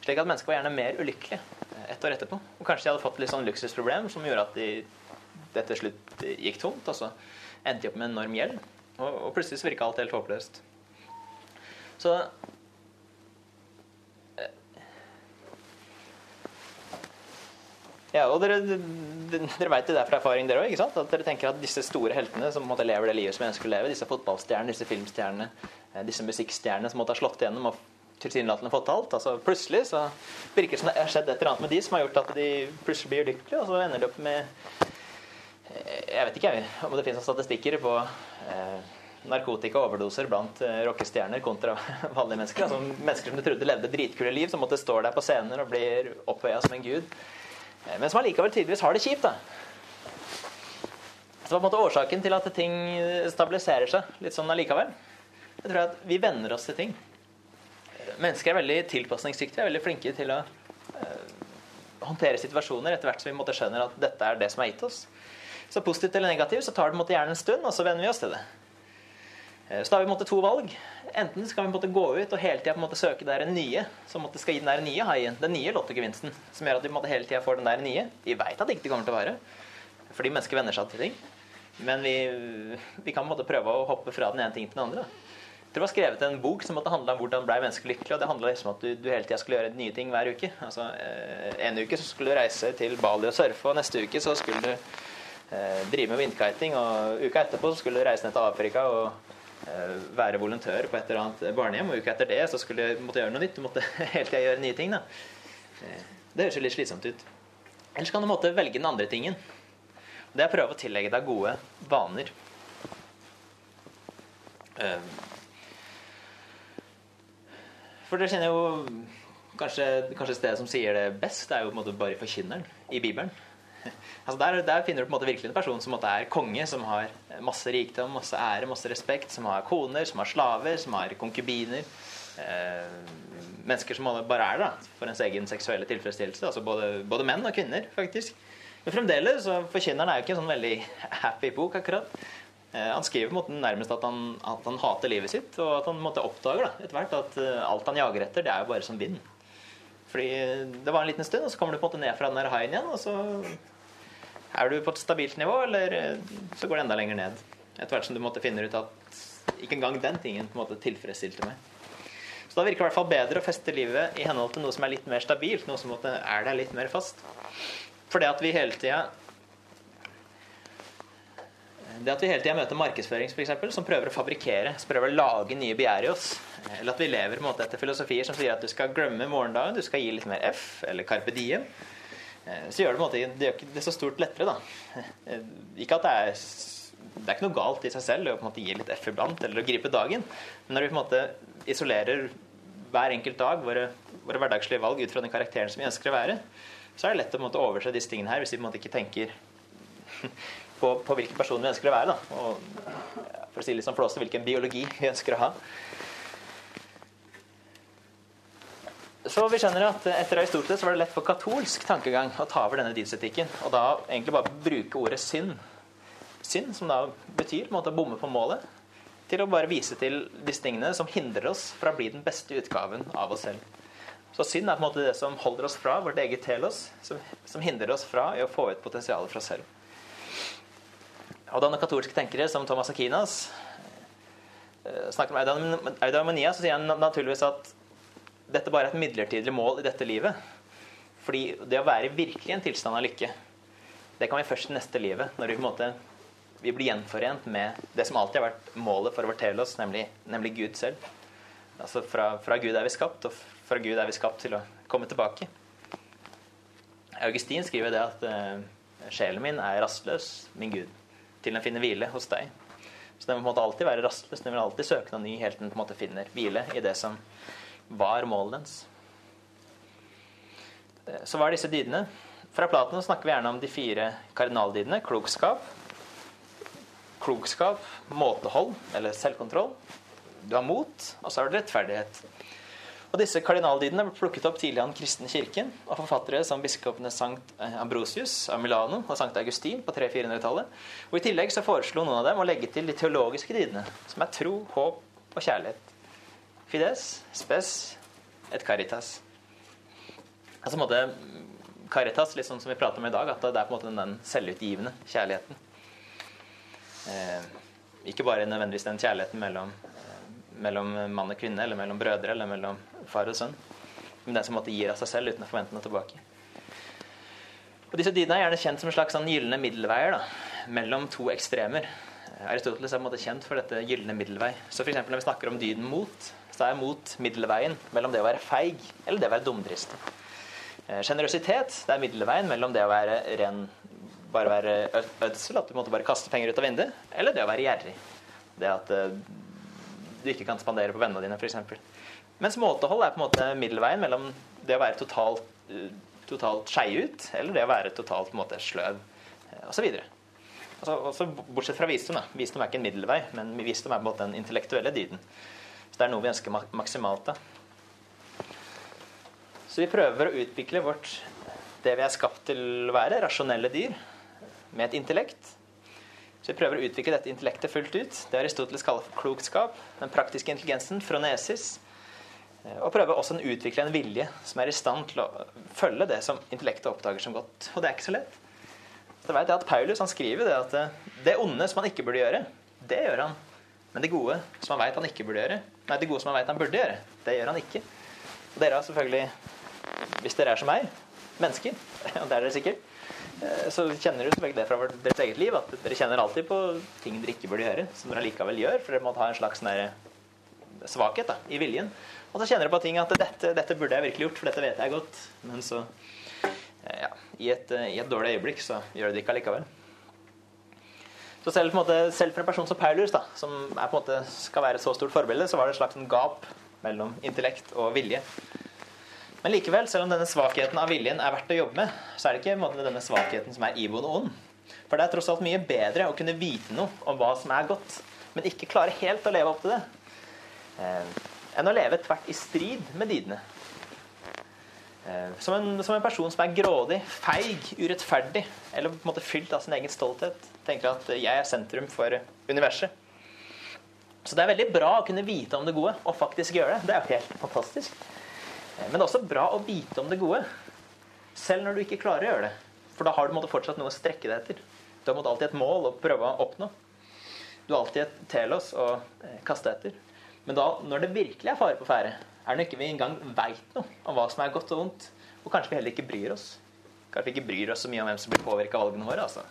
Speaker 1: Slik at mennesker var gjerne mer ulykkelige et ett år etterpå. Og kanskje de hadde fått litt sånn luksusproblem som gjorde at de, det til slutt gikk tomt. Og så endte de opp med enorm gjeld. Og, og plutselig så virka alt helt håpløst. Så Ja, og dere, dere vet det der fra erfaring, dere òg? At dere tenker at disse store heltene som måtte leve det livet som ønsker å leve, disse fotballstjernene, disse filmstjernene, eh, disse musikkstjernene som måtte ha slått igjennom og tilsynelatende fått alt altså Plutselig så virker det som det har skjedd et eller annet med de som har gjort at de plutselig blir ulykkelige, og så ender de opp med eh, Jeg vet ikke om det finnes statistikker på eh, narkotika og overdoser blant eh, rockestjerner kontra vanlige mennesker. Altså Mennesker som du trodde levde dritkule liv, som måtte stå der på scener og blir opphøya som en gud. Eh, men som allikevel tydeligvis har det kjipt. da. Så på en måte årsaken til at ting stabiliserer seg litt sånn allikevel, jeg tror at vi venner oss til ting. Mennesker er veldig tilpasningsdyktige, er veldig flinke til å uh, håndtere situasjoner etter hvert som vi måtte skjønner at dette er det som er gitt oss. Så positivt eller negativt så tar det gjerne en stund, og så venner vi oss til det. Eh, så da har vi måtte, to valg. Enten skal vi måtte, gå ut og hele tida søke det nye som måtte, skal gi den der nye haien, den nye lottogevinsten. Som gjør at vi måtte, hele tida får den der nye. Vi veit at det ikke kommer til å være. Fordi mennesker venner seg til ting. Men vi, vi kan prøve å hoppe fra den ene ting til den andre. Jeg tror det var skrevet en bok som måtte handle om hvordan ble mennesker lykkelige. Og det handla liksom om at du, du, hele tida skulle gjøre nye ting hver uke. Altså, eh, En uke så skulle du reise til Bali og surfe, og neste uke så skulle du eh, drive med vindkiting. Og uka etterpå skulle du reise ned til Afrika og være volontør på et eller annet barnehjem, og uka etter det så skulle jeg måtte gjøre noe nytt. Du måtte hele tida gjøre nye ting. Da. Eh, det høres jo litt slitsomt ut. Ellers kan du måtte velge den andre tingen. Det er å prøve å tillegge deg gode vaner. Eh, for dere kjenner jo kanskje, kanskje stedet som sier det best, det er jo på en måte bare forkynneren i Bibelen. altså der, der, finner du på en måte virkelig en person som er konge, som har masse rikdom, masse ære, masse respekt, som har koner, som har slaver, som har konkubiner. Eh, mennesker som bare er der for ens egen seksuelle tilfredsstillelse. Altså både, både menn og kvinner, faktisk. Men fremdeles så forkynneren er jo ikke en sånn veldig happy bok, akkurat. Eh, han skriver på en måte nærmest at han, at han, hater livet sitt, og at han måtte oppdager da, etter hvert at uh, alt han jager etter, det er jo bare som vind. Fordi det var en liten stund, og så kommer du på en måte ned fra den haien igjen, og så er du på et stabilt nivå, eller eh, så går det enda lenger ned. Etter hvert som du måtte finne ut at ikke engang den tingen på en måte tilfredsstilte meg. Så da virker det i hvert fall bedre å feste livet i henhold til noe som er litt mer stabilt, noe som måtte er der litt mer fast. For det at vi hele tida det at vi hele tida møter markedsføring for eksempel, som prøver å fabrikkere, som prøver å lage nye begjær i oss, eller at vi lever måte, etter filosofier som sier at du skal glemme morgendagen, du skal gi litt mer F, eller Carpe Diem, så gjør det, måte, det gjør det så stort lettere. da. Eh, ikke at det er det er ikke noe galt i seg selv å på en gi litt F iblant, eller å gripe dagen. Men når vi på en måte isolerer hver enkelt dag våre, våre hverdagslige valg ut fra den karakteren som vi ønsker å være, så er det lett å måte, overse disse tingene her hvis vi på en måte ikke tenker på, på hvilken person vi ønsker å være. Da. Og for å si litt sånn flåste, hvilken biologi vi ønsker å ha. Så vi skjønner at Etter Aristoteles var det lett for katolsk tankegang å ta over denne dydsetikken. Og da egentlig bare bruke ordet synd, synd som da betyr måte, å bomme på målet, til å bare vise til disse tingene som hindrer oss fra å bli den beste utgaven av oss selv. Så synd er på en måte det som holder oss fra vårt eget telos, som, som hindrer oss fra å få ut potensialet fra oss selv. Og da katolske tenkere som Thomas Akinas eh, snakker om eudaimonia, så sier han naturligvis at dette bare er et midlertidig mål i dette livet. Fordi det å være virkelig i en tilstand av lykke, det kan vi først i neste livet. Når vi måte vi blir gjenforent med det som alltid har vært målet for å fortelle oss, nemlig, nemlig Gud selv. Altså fra, fra, Gud er vi skapt, og fra Gud er vi skapt til å komme tilbake. Augustin skriver det at uh, sjelen min er rastløs, min Gud til den finner hvile hos deg. Så den må på en måte alltid være rastløs. Den vil alltid søke noe ny helt til den finner hvile i det som var målet dens. Eh, så hva er disse dydene? Fra Platon snakker vi gjerne om de fire kardinaldydene. Klokskap, klokskap, måtehold eller selvkontroll. Du har mot, og så har du rettferdighet. Og disse kardinaldydene ble plukket opp tidlig av den kristne kirken og forfattere som biskopene Sankt eh, Ambrosius av Milano og Sankt Augustin på 300-400-tallet. Og I tillegg så foreslo noen av dem å legge til de teologiske dydene, som er tro, håp og kjærlighet. Fides, spes, et caritas. Altså måtte Caritas, litt sånn som vi prater om i dag, at det er på en måte den selvutgivende kjærligheten. Eh, ikke bare nødvendigvis den kjærligheten mellom mellom mann og kvinne, eller mellom brødre, eller mellom far og sønn. Men den som måtte gir av seg selv uten å forvente noe tilbake. Og Disse dydene er gjerne kjent som en slags sånn gylne middelveier da, mellom to ekstremer. Aristoteles er på en måte kjent for dette gylne middelvei. Så for Når vi snakker om dyden mot, så er mot middelveien mellom det å være feig eller det å være dumdrist. Sjenerøsitet eh, det er middelveien mellom det å være ren bare være ødsel, at du måtte bare kaste penger ut av vinduet, eller det å være gjerrig. Det at eh, du ikke kan spandere på vennene dine, f.eks. Mens måtehold er på en måte middelveien mellom det å være totalt, uh, totalt skei ut, eller det å være totalt på en måte sløv, osv. Altså, også bortsett fra visdom. Visdom er ikke en middelvei, men visdom er på en måte den intellektuelle dyden. Så det er noe vi ønsker maksimalt av. Så vi prøver å utvikle vårt, det vi er skapt til å være, rasjonelle dyr, med et intellekt så vi prøver å utvikle dette intellektet fullt ut. Det Aristoteles kaller for klokskap. Den praktiske intelligensen, fronesis. Og prøve også å utvikle en vilje som er i stand til å følge det som intellektet oppdager som godt. Og det er ikke så lett. Så vet jeg at Paulus han skriver det at eh, det onde som han ikke burde gjøre, det gjør han. Men det gode som han vet han ikke burde gjøre, nei, det gode som han vet han burde gjøre, det gjør han ikke. Og dere har selvfølgelig, hvis dere er som meg, mennesker, og det er dere sikkert, Eh, så kjenner dere selvfølgelig det fra deres eget liv, at dere kjenner alltid på ting dere ikke burde gjøre, som dere likevel gjør, for dere må ha en slags svakhet da, i viljen. Og så kjenner dere på ting at dette, dette, burde jeg virkelig gjort, for dette vet jeg godt. Men så, eh, ja, i et, i et dårlig øyeblikk, så gjør dere det ikke allikevel. Så selv, måte, selv, for en person som Paulus, da, som er, måte, skal være et så stort forbilde, så var det et slags gap mellom intellekt og vilje. Men likevel, selv om denne svakheten av viljen er verdt å jobbe med, så er det ikke måte, denne svakheten som er iboende ond. For det er tross alt mye bedre å kunne vite noe om hva som er godt, men ikke klare helt å leve opp til det, eh, enn å leve tvert i strid med didene. Eh, som, en, som, en, person som er grådig, feig, urettferdig eller på en måte fylt av sin egen stolthet. Tenker at jeg er sentrum for universet. Så det er veldig bra å kunne vite om det gode og faktisk gjøre det. Det er jo helt fantastisk. Eh, men det er også bra å vite om det gode, selv når du ikke klarer å gjøre det. For da har du fortsatt noe å strekke deg etter. Du har alltid et mål å prøve å oppnå. Du har alltid et telos å eh, kaste etter. Men da, når det virkelig er fare på ferde, er det ikke vi engang veit noe om hva som er godt og vondt, og kanskje vi heller ikke bryr oss. Kanskje vi ikke bryr oss så mye om hvem som blir påvirka av valgene våre. altså.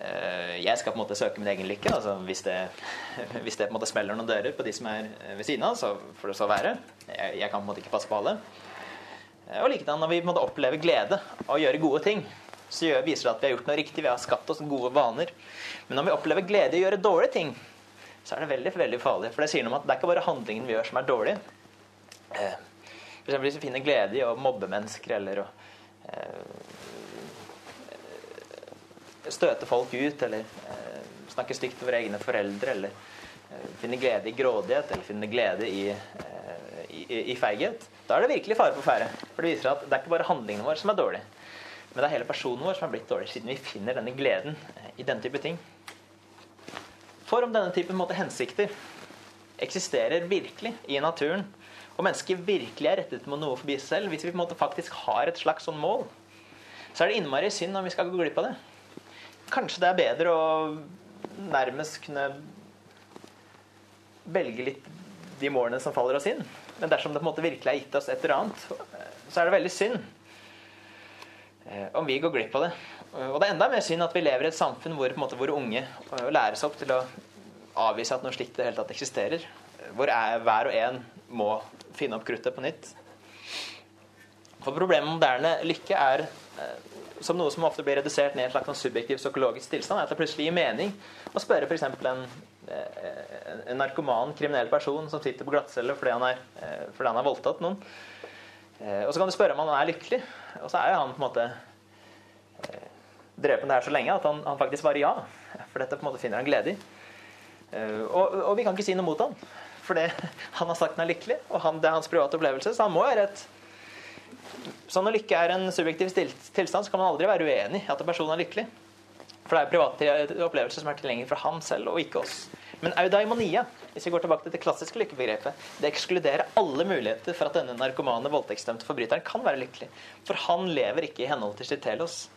Speaker 1: Eh, jeg skal på en måte søke min egen lykke. Altså hvis, det, hvis det på en måte smeller noen dører på de som er eh, ved siden av, så får det så være. Jeg, jeg, kan på en måte ikke passe på alle. Eh, og likedan når vi på en måte opplever glede av å gjøre gode ting, så viser det at vi har gjort noe riktig. Vi har skapt oss gode vaner. Men når vi opplever glede i å gjøre dårlige ting, så er det veldig veldig farlig. For det sier noe om at det er ikke bare handlingen vi gjør, som er dårlig. For eksempel hvis vi finner glede i å mobbe mennesker eller å støte folk ut, eller eh, snakke stygt våre egne foreldre, eller eh, finne glede i grådighet, eller finne glede i, eh, i, i, feighet, da er det virkelig fare på ferde. For det viser at det er ikke bare handlingene våre som er dårlige, men det er hele personen vår som er blitt dårlig, siden vi finner denne gleden eh, i denne type ting. For om denne typen måte, hensikter eksisterer virkelig i naturen, og mennesket virkelig er rettet mot noe forbi seg selv, hvis vi måte faktisk har et slags sånn mål, så er det innmari synd om vi skal gå glipp av det. Kanskje det er bedre å nærmest kunne velge litt de målene som faller oss inn. Men dersom det på en måte virkelig er gitt oss et eller annet, så er det veldig synd eh, om vi går glipp av det. Og det er enda mer synd at vi lever i et samfunn hvor, måte, hvor unge læres opp til å avvise at noe slikt det hele tatt eksisterer. Hvor er, hver og en må finne opp kruttet på nytt. For problemet med moderne lykke er eh, som noe som ofte blir redusert ned i en slags sånn subjektiv psykologisk tilstand, er at det plutselig gir mening å spørre f.eks. En, eh, en narkoman, kriminell person som sitter på glattcelle fordi, eh, fordi han har voldtatt noen. Eh, og så kan du spørre om han er lykkelig, og så er jo han på en måte drevet med det her så lenge at han, han faktisk svarer ja. For dette på en måte finner han glede i. Og, og, vi kan ikke si noe mot han. For han har sagt han er lykkelig, og han, det er hans private opplevelse, så han må ha rett. Så når lykke er en subjektiv tilstand, så kan man aldri være uenig i at en person er lykkelig. For det er private opplevelser som er tilgjengelig for ham selv, og ikke oss. Men eudaimonia, hvis vi går tilbake til det klassiske lykkebegrepet, det ekskluderer alle muligheter for at denne narkomane, voldtektsdømte forbryteren kan være lykkelig. For han lever ikke i henhold til sitt telos.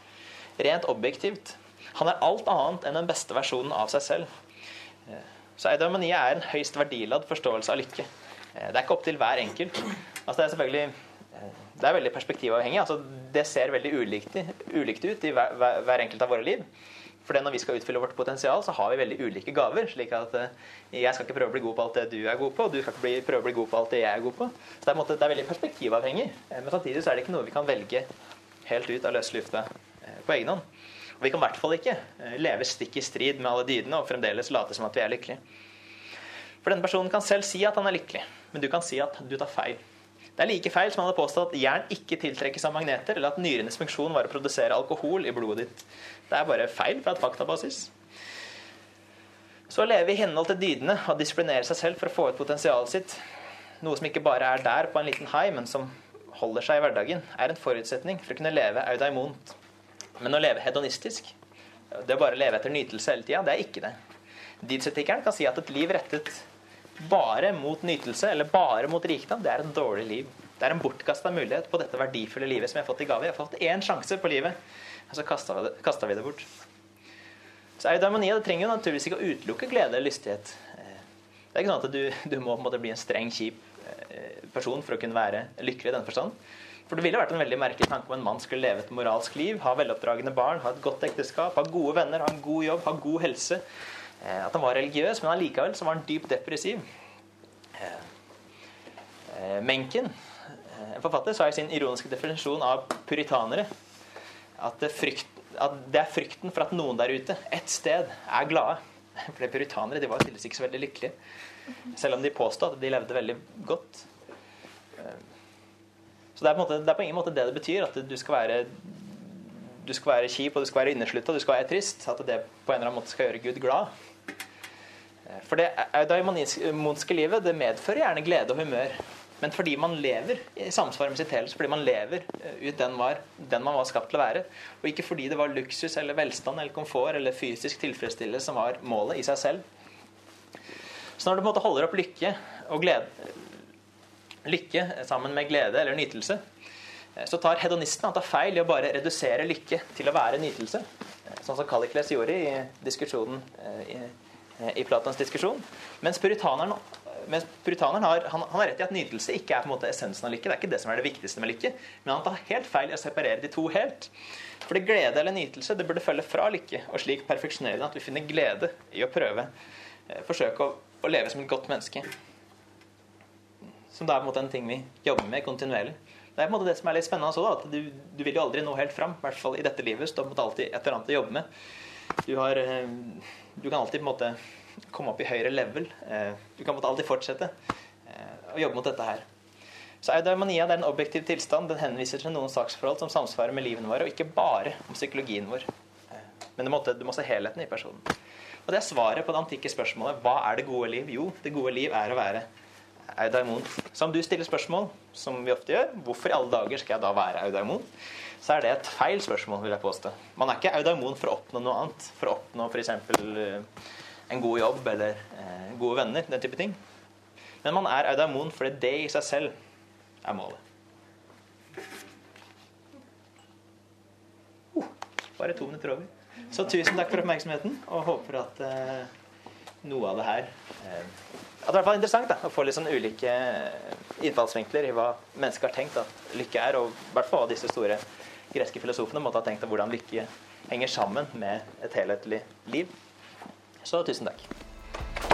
Speaker 1: Rent objektivt. Han er alt annet enn den beste versjonen av seg selv. Så eudaimonia er en høyst verdiladd forståelse av lykke. Det er ikke opp til hver enkelt. Altså det er selvfølgelig det er veldig perspektivavhengig. Altså, det ser veldig ulikt, ulikt ut i hver, hver, enkelt av våre liv. For når vi skal utfylle vårt potensial, så har vi veldig ulike gaver. slik at jeg skal ikke prøve å bli god på alt det du er god på, og du skal ikke prøve å bli god på alt det jeg er god på. Så det er, måte, det er veldig perspektivavhengig. Eh, men samtidig så er det ikke noe vi kan velge helt ut av løse lufta på egen hånd. Og vi kan i hvert fall ikke uh, leve stikk i strid med alle dydene og fremdeles late som at vi er lykkelige. For denne personen kan selv si at han er lykkelig, men du kan si at du tar feil. Det er like feil som han hadde påstått at jern ikke tiltrekkes av magneter, eller at nyrenes funksjon var å produsere alkohol i blodet ditt. Det er bare feil fra et faktabasis. Så å leve i henhold til dydene og disiplinere seg selv for å få ut potensialet sitt, noe som ikke bare er der på en liten hai, men som holder seg i hverdagen, er en forutsetning for å kunne leve eudaimont. Men å leve hedonistisk, det å bare leve etter nytelse hele tida, det er ikke det. Didsetikeren kan si at et liv rettet bare mot nytelse eller bare mot rikdom, det er en dårlig liv. Det er en bortkasta mulighet på dette verdifulle livet som jeg har fått i gave. Jeg har fått én sjanse på livet, og så kasta vi, det bort. Så eudaimonia det trenger jo naturligvis ikke å utelukke glede eller lystighet. Det er ikke sånn at du, du må en bli en streng, kjip eh, person for å kunne være lykkelig i den forstand. For det ville vært en veldig merkelig tanke om en mann skulle leve et moralsk liv, ha veloppdragne barn, ha et godt ekteskap, ha gode venner, ha en god jobb, ha god helse, Eh, at han var religiøs, men allikevel så var han dypt depressiv. Eh, eh, Menken, en forfatter, sa i sin ironiske definisjon av puritanere at det, frykt, at det, er frykten for at noen der ute, ett sted, er glade. For puritanere de var tydeligvis ikke så veldig lykkelige. Selv om de påstod at de levde veldig godt. Så det er, på måte, det er, på ingen måte det det betyr, at du skal være du skal være kjip og du skal være inneslutta, du skal være trist. At det på en eller annen måte skal gjøre Gud glad. For det eudaimonske livet det medfører gjerne glede og humør. Men fordi man lever i samsvar med sitt helst, fordi man lever eh, ut den, var, den man var skapt til å være, og ikke fordi det var luksus eller velstand eller komfort eller fysisk tilfredsstillelse som var målet i seg selv. Så når du på en måte holder opp lykke og glede, lykke sammen med glede eller nytelse, eh, så tar hedonisten han tar feil i å bare redusere lykke til å være nytelse. Eh, sånn som Kallikles gjorde i i, i Platons diskusjon. Mens puritaneren mens puritaneren har, han, han, har rett i at nytelse ikke er på en måte essensen av lykke. Det er ikke det som er det viktigste med lykke. Men han tar helt feil i å separere de to helt. For det glede eller nytelse det burde følge fra lykke, og slik perfeksjonere den at vi finner glede i å prøve. Eh, forsøke å, å, leve som et godt menneske. Som det er på en måte en ting vi jobber med kontinuerlig. Det er på en måte det som er litt spennende også, da, at du, du, vil jo aldri nå helt fram. I hvert fall i dette livet. Så du har alltid et eller annet å jobbe med. Du, har, eh, du kan alltid på en måte komme opp i høyere level. Eh, du kan alltid fortsette eh, å jobbe mot dette her. Så Eudaimonia er en objektiv tilstand. Den henviser til noen saksforhold som samsvarer med livene våre, og ikke bare om psykologien vår. Men du må, du må se helheten i personen. Og Det er svaret på det antikke spørsmålet hva er det gode liv? Jo, det gode liv er å være eudaimon. Så om du stiller spørsmål, som vi ofte gjør, hvorfor i alle dager skal jeg da være eudaimon? Så er det et feil spørsmål, vil jeg påstå. Man er ikke eudaimon for å oppnå noe annet. For å oppnå f.eks en god jobb eller eh, gode venner. Den type ting. Men man er eudaimon fordi det i seg selv er målet. Uh, bare to minutter over. Så tusen takk for oppmerksomheten, og håper at eh, noe av det her eh, At det er i interessant da, å få litt sånn ulike eh, innfallsvinkler i hva mennesker har tenkt at lykke er, og i hvert fall hva disse store greske filosofene måtte ha tenkt om hvordan lykke henger sammen med et helhetlig liv. Så tusen takk.